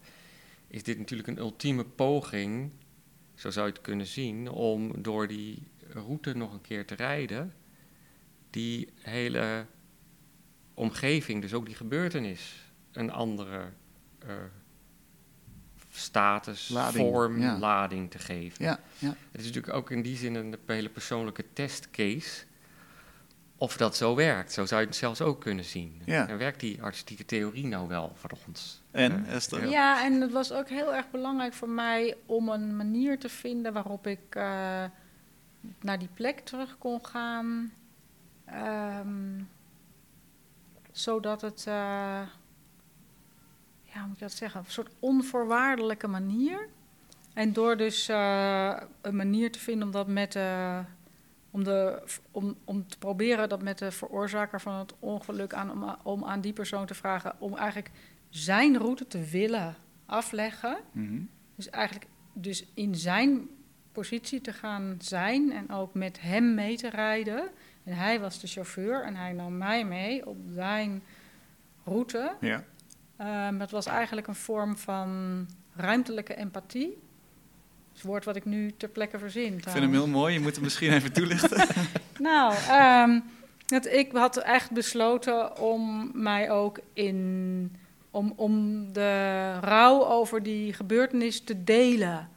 is dit natuurlijk een ultieme poging zo zou je het kunnen zien, om door die route nog een keer te rijden, die hele omgeving, dus ook die gebeurtenis, een andere uh, status, lading, vorm, lading te geven. Ja, ja. Het is natuurlijk ook in die zin een hele persoonlijke testcase of dat zo werkt. Zo zou je het zelfs ook kunnen zien. Ja. En werkt die artistieke theorie nou wel voor ons? En, uh, Esther? Ja, en het was ook heel erg belangrijk voor mij om een manier te vinden waarop ik uh, naar die plek terug kon gaan. Um, zodat het, uh, ja, hoe moet je dat zeggen, een soort onvoorwaardelijke manier. En door dus een manier te vinden om dat met om, de, om, om te proberen dat met de veroorzaker van het ongeluk aan, om, om aan die persoon te vragen om eigenlijk zijn route te willen afleggen. Mhm. Dus eigenlijk dus in zijn positie te gaan zijn en ook met hem mee te rijden. En hij was de chauffeur en hij nam mij mee op zijn route. Ja. Um, dat was eigenlijk een vorm van ruimtelijke empathie het woord wat ik nu ter plekke verzin. Ik vind hem heel mooi, je moet hem misschien even toelichten. nou, um, ik had echt besloten om mij ook in. Om, om de rouw over die gebeurtenis te delen.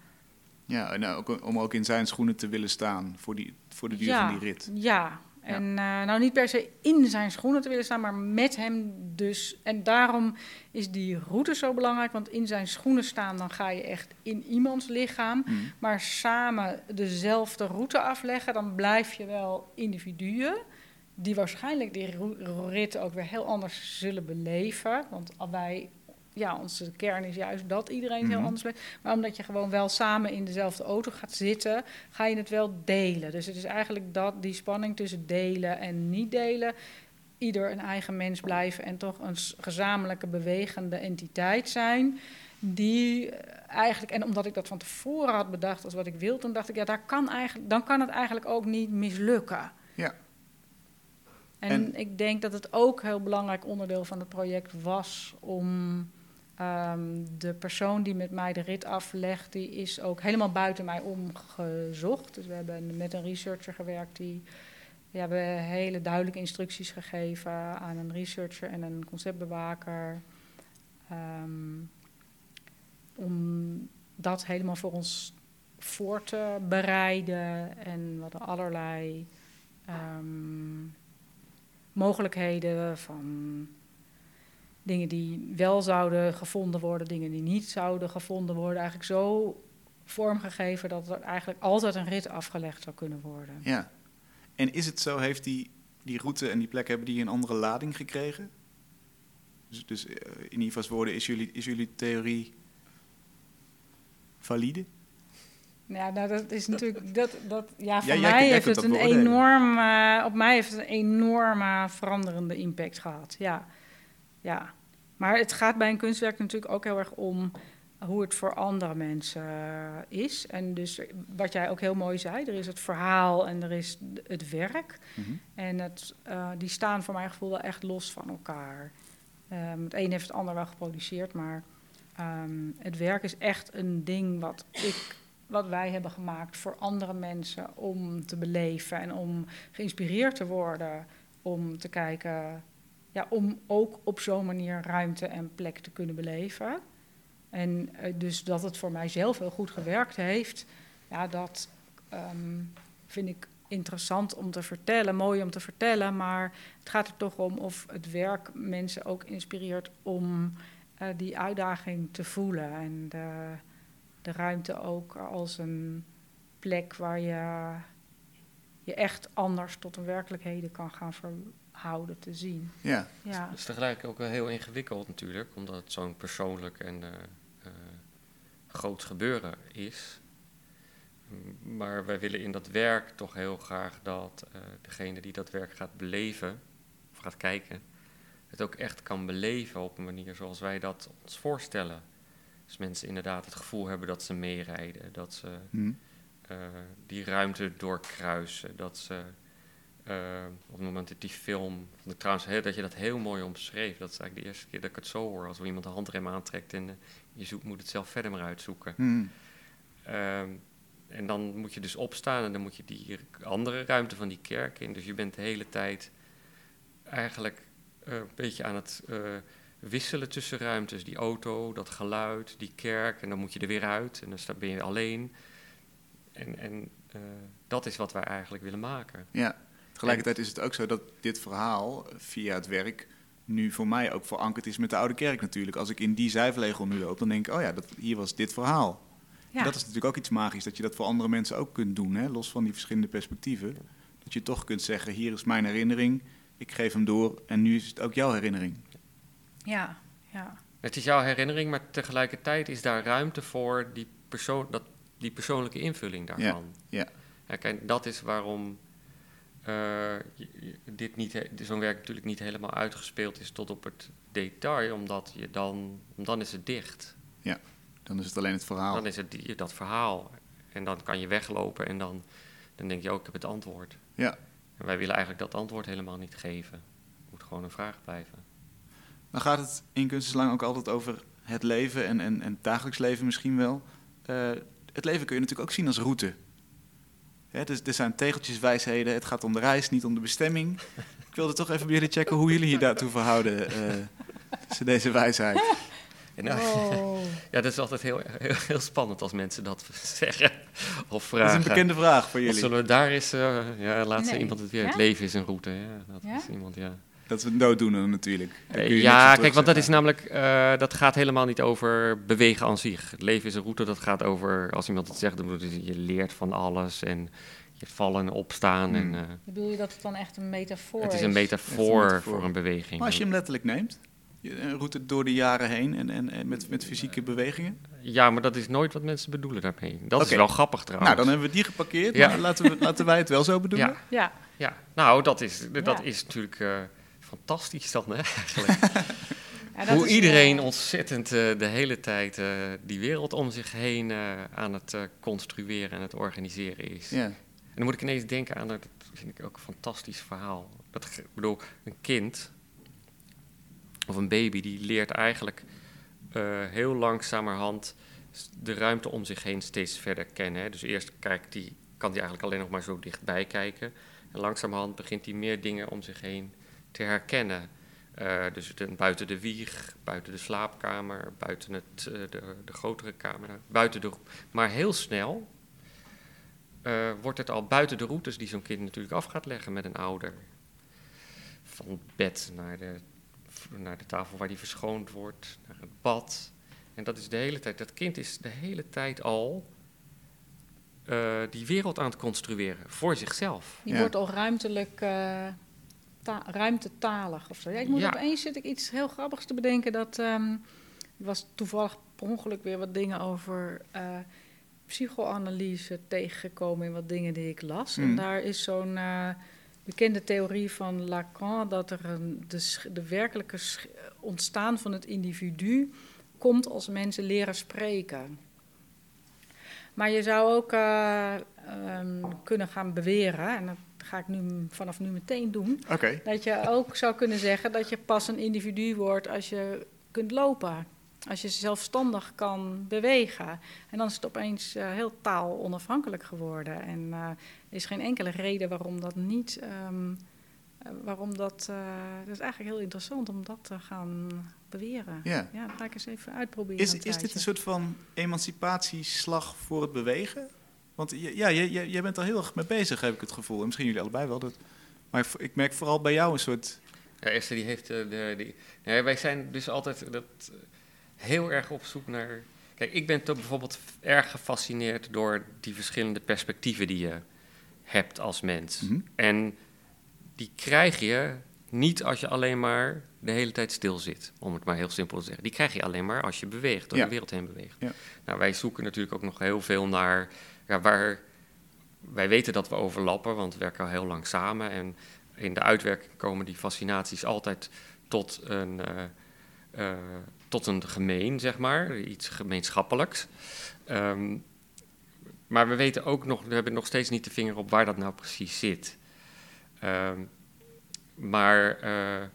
Ja, nou, ook, om ook in zijn schoenen te willen staan voor, die, voor de duur van die rit. Ja, en uh, nou niet per se in zijn schoenen te willen staan, maar met hem dus. En daarom is die route zo belangrijk, want in zijn schoenen staan, dan ga je echt in iemands lichaam. Mm. Maar samen dezelfde route afleggen, dan blijf je wel individuen. Die waarschijnlijk die rit ook weer heel anders zullen beleven. Want wij ja, onze kern is juist dat iedereen heel mhm. anders weet. Maar omdat je gewoon wel samen in dezelfde auto gaat zitten, ga je het wel delen. Dus het is eigenlijk dat, die spanning tussen delen en niet delen. Ieder een eigen mens blijven en toch een gezamenlijke bewegende entiteit zijn. die eigenlijk, en omdat ik dat van tevoren had bedacht als wat ik wilde, dan dacht ik, ja, daar kan eigenlijk, dan kan het eigenlijk ook niet mislukken. Ja. En, en ik denk dat het ook een heel belangrijk onderdeel van het project was om Um, de persoon die met mij de rit aflegt, die is ook helemaal buiten mij omgezocht. Dus we hebben met een researcher gewerkt die we hebben hele duidelijke instructies gegeven aan een researcher en een conceptbewaker. Um, om dat helemaal voor ons voor te bereiden. En we hadden allerlei um, mogelijkheden van dingen die wel zouden gevonden worden, dingen die niet zouden gevonden worden, eigenlijk zo vormgegeven dat er eigenlijk altijd een rit afgelegd zou kunnen worden. Ja. En is het zo, heeft die, die route en die plek, hebben die een andere lading gekregen? Dus, dus uh, in Iva's woorden, is jullie, is jullie theorie valide? Ja, nou, dat is natuurlijk. Dat, dat, ja, voor mij heeft het een enorm. Uh, op mij heeft het een enorme veranderende impact gehad. Ja. ja. Maar het gaat bij een kunstwerk natuurlijk ook heel erg om hoe het voor andere mensen eh, is. En dus wat jij ook heel mooi zei, er is het verhaal en er is het werk. Mhm. En het, uh, die staan voor mijn gevoel wel echt los van elkaar. Um, het een heeft het ander wel geproduceerd, maar um, het werk is echt een ding wat ik wat wij hebben gemaakt voor andere mensen om te beleven en om geïnspireerd te worden, om te kijken ja, om ook op zo'n manier ruimte en plek te kunnen beleven. En uh, dus dat het voor mijzelf heel goed gewerkt heeft, ja, dat um, vind ik interessant om te vertellen, mooi om te vertellen. Maar het gaat er toch om of het werk mensen ook inspireert om uh, die uitdaging te voelen. En de, de ruimte ook als een plek waar je je echt anders tot een werkelijkheden kan gaan ver, houden te zien. Ja. ja. Het is tegelijk ook wel heel ingewikkeld natuurlijk, omdat het zo'n persoonlijk en uh, uh, groot gebeuren is. Maar wij willen in dat werk toch heel graag dat uh, degene die dat werk gaat beleven, of gaat kijken, het ook echt kan beleven op een manier zoals wij dat ons voorstellen. Dus mensen inderdaad het gevoel hebben dat ze meerijden, dat ze hmm. die ruimte doorkruisen, dat ze uh, op het moment dat die film, trouwens, dat je dat heel mooi omschreef. Dat is eigenlijk de eerste keer dat ik het zo hoor. Als iemand de handrem aantrekt en uh, je zoekt, moet het zelf verder maar uitzoeken. Hmm. Uh, en dan moet je dus opstaan en dan moet je die andere ruimte van die kerk in. Dus je bent de hele tijd eigenlijk eh, een beetje aan het wisselen tussen ruimtes. Die auto, dat geluid, die kerk en dan moet je er weer uit en dan ben je alleen. En, en dat is wat wij eigenlijk willen maken. Ja. Tegelijkertijd is het ook zo dat dit verhaal via het werk nu voor mij ook verankerd is met de Oude Kerk natuurlijk. Als ik in die zijvlegel nu loop, dan denk ik, oh ja, dat, hier was dit verhaal. Ja. Dat is natuurlijk ook iets magisch, dat je dat voor andere mensen ook kunt doen, hè? los van die verschillende perspectieven. Dat je toch kunt zeggen, hier is mijn herinnering, ik geef hem door en nu is het ook jouw herinnering. Ja, ja. Het is jouw herinnering, maar tegelijkertijd is daar ruimte voor die, persoon, dat, die persoonlijke invulling daarvan. Ja, ja. kijk, dat is waarom dit niet, zo'n werk natuurlijk niet helemaal uitgespeeld is tot op het detail, omdat je dan, dan is het dicht. Ja, dan is het alleen het verhaal. Dan is het dat verhaal. En dan kan je weglopen en dan, dan denk je ook, ik heb het antwoord. Ja. En wij willen eigenlijk dat antwoord helemaal niet geven. Het moet gewoon een vraag blijven. Dan gaat het in kunstenslang ook altijd over het leven en, en, en het dagelijks leven misschien wel. Uh, het leven kun je natuurlijk ook zien als route. Ja, dus er zijn tegeltjeswijsheden. Het gaat om de reis, niet om de bestemming. Ik wilde toch even bij jullie checken hoe jullie hier daartoe verhouden. Uh, deze wijsheid. Nou, oh. ja, dat is altijd heel, heel, heel, spannend als mensen dat zeggen of vragen. Dat is een bekende vraag voor jullie. Of zullen we daar is, uh, ja, laat nee. iemand het weer. Het leven is een route. Ja, dat ja? is iemand, ja. Dat is een dooddoener natuurlijk. Uh, ja, kijk, want dat is namelijk, uh, dat gaat helemaal niet over bewegen aan zich. Het leven is een route, dat gaat over, als iemand het zegt, dan bedoelt je leert van alles en je vallen en opstaan. Hmm. En, uh, Bedoel je dat het dan echt een metafoor is? Het is een metafoor, een metafoor. voor een beweging. Maar als je hem letterlijk neemt, een route door de jaren heen en, en, en met, met fysieke bewegingen? Ja, maar dat is nooit wat mensen bedoelen daarmee. Dat okay. is wel grappig trouwens. Nou, dan hebben we die geparkeerd. Ja. laten, we, laten wij het wel zo bedoelen. Ja, ja. ja. nou, dat is, dat ja. is natuurlijk fantastisch dan, hè, eigenlijk. Hoe iedereen ontzettend uh, de hele tijd uh, die wereld om zich heen uh, aan het construeren en het organiseren is. Ja. En dan moet ik ineens denken aan, dat vind ik ook een fantastisch verhaal. Dat, ik bedoel, een kind of een baby die leert eigenlijk heel langzamerhand de ruimte om zich heen steeds verder kennen. Hè. Dus eerst kijkt die, kan hij eigenlijk alleen nog maar zo dichtbij kijken. En langzamerhand begint hij meer dingen om zich heen te herkennen. Uh, dus buiten de wieg, buiten de slaapkamer, buiten het, uh, de, de, grotere kamer, buiten de, maar heel snel uh, wordt het al buiten de routes die zo'n kind natuurlijk af gaat leggen met een ouder. Van bed naar de, naar de tafel waar die verschoond wordt, naar het bad. En dat is de hele tijd, dat kind is de hele tijd al die wereld aan het construeren voor zichzelf. Die wordt al ruimtelijk ruimtetalig of zo. Ja, ik moet opeens zit ik iets heel grappigs te bedenken. Dat um, was toevallig per ongeluk weer wat dingen over uh, psychoanalyse tegengekomen in wat dingen die ik las. En hmm. daar is zo'n uh, bekende theorie van Lacan dat er een, de, de werkelijke ontstaan van het individu komt als mensen leren spreken. Maar je zou ook uh, um, kunnen gaan beweren, en dat ga ik nu vanaf nu meteen doen. Dat je ook zou kunnen zeggen dat je pas een individu wordt als je kunt lopen. Als je zelfstandig kan bewegen. En dan is het opeens uh, heel taalonafhankelijk geworden. En uh, er is geen enkele reden waarom dat niet. Um, waarom dat. Uh, dat is eigenlijk heel interessant om dat te gaan beweren. Ja, ja dat ga ik eens even uitproberen. Is, is dit een soort van emancipatieslag voor het bewegen? Want ja, jij, jij bent er heel erg mee bezig, heb ik het gevoel. En misschien jullie allebei wel. Dat, maar ik merk vooral bij jou een soort... Ja, Esther die heeft... Uh, de, die, ja, wij zijn dus altijd dat, uh, heel erg op zoek naar... Kijk, ik ben toch bijvoorbeeld erg gefascineerd door die verschillende perspectieven die je hebt als mens. Mm -hmm. En die krijg je niet als je alleen maar de hele tijd stil zit, om het maar heel simpel te zeggen. Die krijg je alleen maar als je beweegt, door ja. de wereld heen beweegt. Ja. Nou, wij zoeken natuurlijk ook nog heel veel naar ja, waar wij weten dat we overlappen, want we werken al heel lang samen. En in de uitwerking komen die fascinaties altijd tot een, uh, uh, tot een gemeen, zeg maar, iets gemeenschappelijks. Um, maar we weten ook nog, we hebben nog steeds niet de vinger op waar dat nou precies zit. Um, maar uh,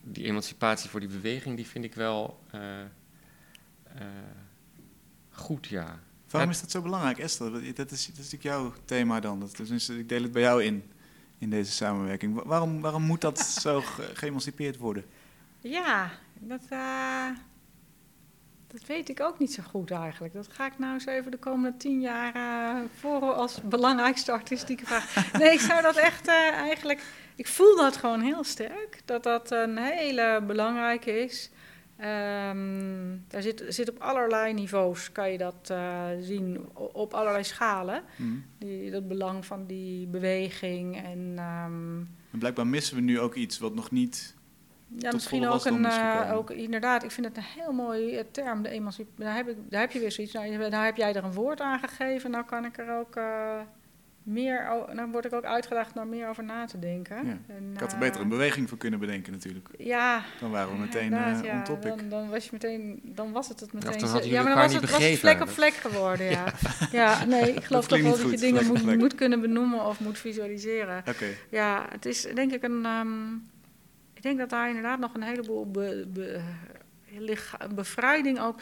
die emancipatie voor die beweging, die vind ik wel goed, ja. Waarom is dat zo belangrijk, Esther? Dat is, dat is natuurlijk jouw thema dan. Dat, dus ik deel het bij jou in, in deze samenwerking. Waarom, waarom moet dat zo ge geëmancipeerd worden? Ja, dat, uh, dat weet ik ook niet zo goed eigenlijk. Dat ga ik nou eens even de komende tien jaar uh, voor als belangrijkste artistieke vraag. Nee, ik zou dat echt uh, eigenlijk... Ik voel dat gewoon heel sterk, dat dat een hele belangrijke is... Um, daar zit, zit op allerlei niveaus, kan je dat uh, zien, op allerlei schalen. Mm. Die, dat belang van die beweging. En, um, en blijkbaar missen we nu ook iets wat nog niet. Ja, misschien ook een. Uh, ook, inderdaad, ik vind het een heel mooie term, de emancipatie. Daar, heb ik, daar heb je weer zoiets. Nou, daar heb jij er een woord aan gegeven. Nou kan ik er ook. Meer, dan word ik ook uitgedaagd naar meer over na te denken. Ja. En, ik had er beter een beweging voor kunnen bedenken natuurlijk. Ja. Dan waren we meteen uh, ja, on topic. Dan, dan, was je meteen, dan was het het meteen. Ja, dan ja maar dan was het, was het vlek op vlek geworden, ja. ja. nee, ik geloof toch wel dat je dingen moet, moet, kunnen benoemen of moet visualiseren. Okay. Ja, het is denk ik een... Um, ik denk dat daar inderdaad nog een heleboel be, be, bevrijding ook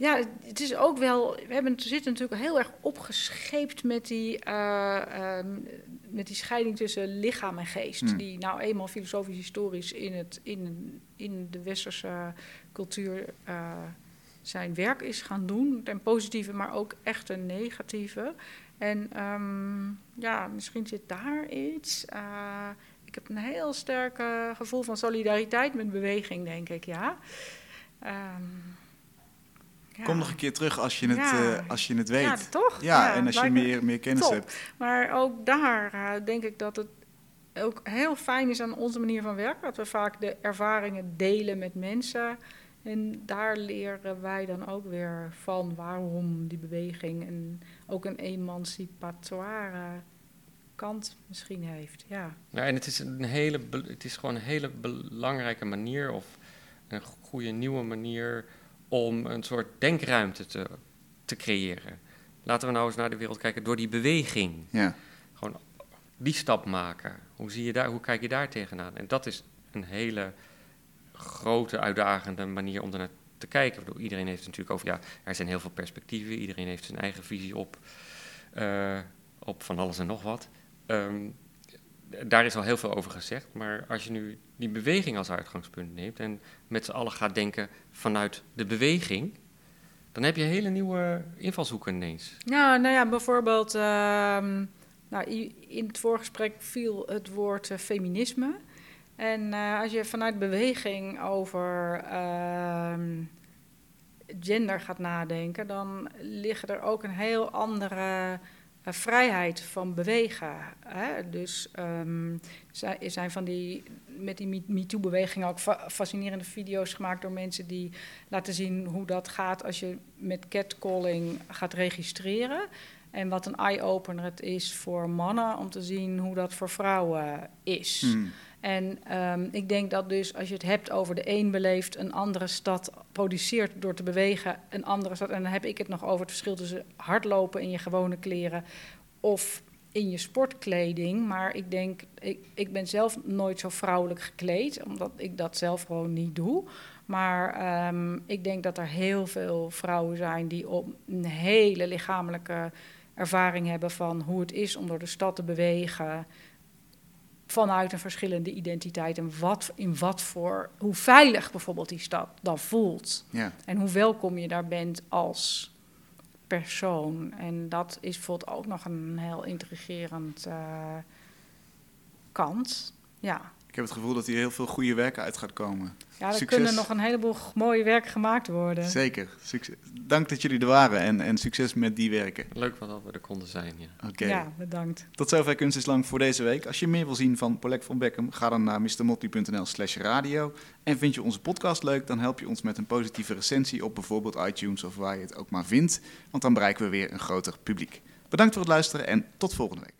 ja, het is ook wel. We hebben, zitten natuurlijk heel erg opgescheept met die, uh, um, met die scheiding tussen lichaam en geest. Hmm. Die nou eenmaal filosofisch-historisch in, het, in, in de westerse cultuur uh, zijn werk is gaan doen. Ten positieve, maar ook echt een negatieve. En um, ja, misschien zit daar iets. Uh, ik heb een heel sterk gevoel van solidariteit met beweging, denk ik, ja. Um, Kom nog een keer terug als je het, ja. uh, als je het weet. Ja, toch? Ja, ja en als je meer, meer kennis top. hebt. Maar ook daar uh, denk ik dat het ook heel fijn is aan onze manier van werken. Dat we vaak de ervaringen delen met mensen. En daar leren wij dan ook weer van waarom die beweging en ook een emancipatoire kant misschien heeft. Ja. ja en het is, een hele, het is gewoon een hele belangrijke manier of een goede nieuwe manier om een soort denkruimte te, te creëren. Laten we nou eens naar de wereld kijken door die beweging. Ja. Gewoon die stap maken. Hoe, zie je daar, hoe kijk je daar tegenaan? En dat is een hele grote, uitdagende manier om er naar te kijken. Bedoel, iedereen heeft het natuurlijk over, ja, er zijn heel veel perspectieven. Iedereen heeft zijn eigen visie op, uh, op van alles en nog wat. Um, daar is al heel veel over gezegd. Maar als je nu die beweging als uitgangspunt neemt en met z'n allen gaat denken vanuit de beweging, dan heb je hele nieuwe invalshoeken ineens. Ja, nou ja, bijvoorbeeld, uh, nou, in het voorgesprek viel het woord uh, feminisme. En uh, als je vanuit beweging over ehm, gender gaat nadenken, dan liggen er ook een heel andere uh, vrijheid van bewegen. Hè? Dus er zijn van die, met die MeToo-beweging ook fa fascinerende video's gemaakt door mensen die laten zien hoe dat gaat als je met catcalling gaat registreren. En wat een eye-opener het is voor mannen om te zien hoe dat voor vrouwen is. Hmm. En um, ik denk dat dus als je het hebt over de een beleeft een andere stad, produceert door te bewegen een andere stad. En dan heb ik het nog over het verschil tussen hardlopen in je gewone kleren of in je sportkleding. Maar ik denk, ik, ik ben zelf nooit zo vrouwelijk gekleed, omdat ik dat zelf gewoon niet doe. Maar um, ik denk dat er heel veel vrouwen zijn die op een hele lichamelijke ervaring hebben van hoe het is om door de stad te bewegen vanuit een verschillende identiteit en wat, in wat voor, hoe veilig bijvoorbeeld die stad dan voelt. Ja. En hoe welkom je daar bent als persoon. En dat is bijvoorbeeld ook nog een heel intrigerend uh, kant. Ja. Ik heb het gevoel dat hier heel veel goede werken uit gaat komen. Ja, er kunnen nog een heleboel mooie werken gemaakt worden. Zeker. Succes. Dank dat jullie er waren en, en succes met die werken. Leuk dat we er konden zijn, ja. Oké. Ja, bedankt. Tot zover Kunst is Lang voor deze week. Als je meer wil zien van Polek van Beckham, ga dan naar mrmotley.nl slash radio. En vind je onze podcast leuk, dan help je ons met een positieve recensie op bijvoorbeeld iTunes of waar je het ook maar vindt. Want dan bereiken we weer een groter publiek. Bedankt voor het luisteren en tot volgende week.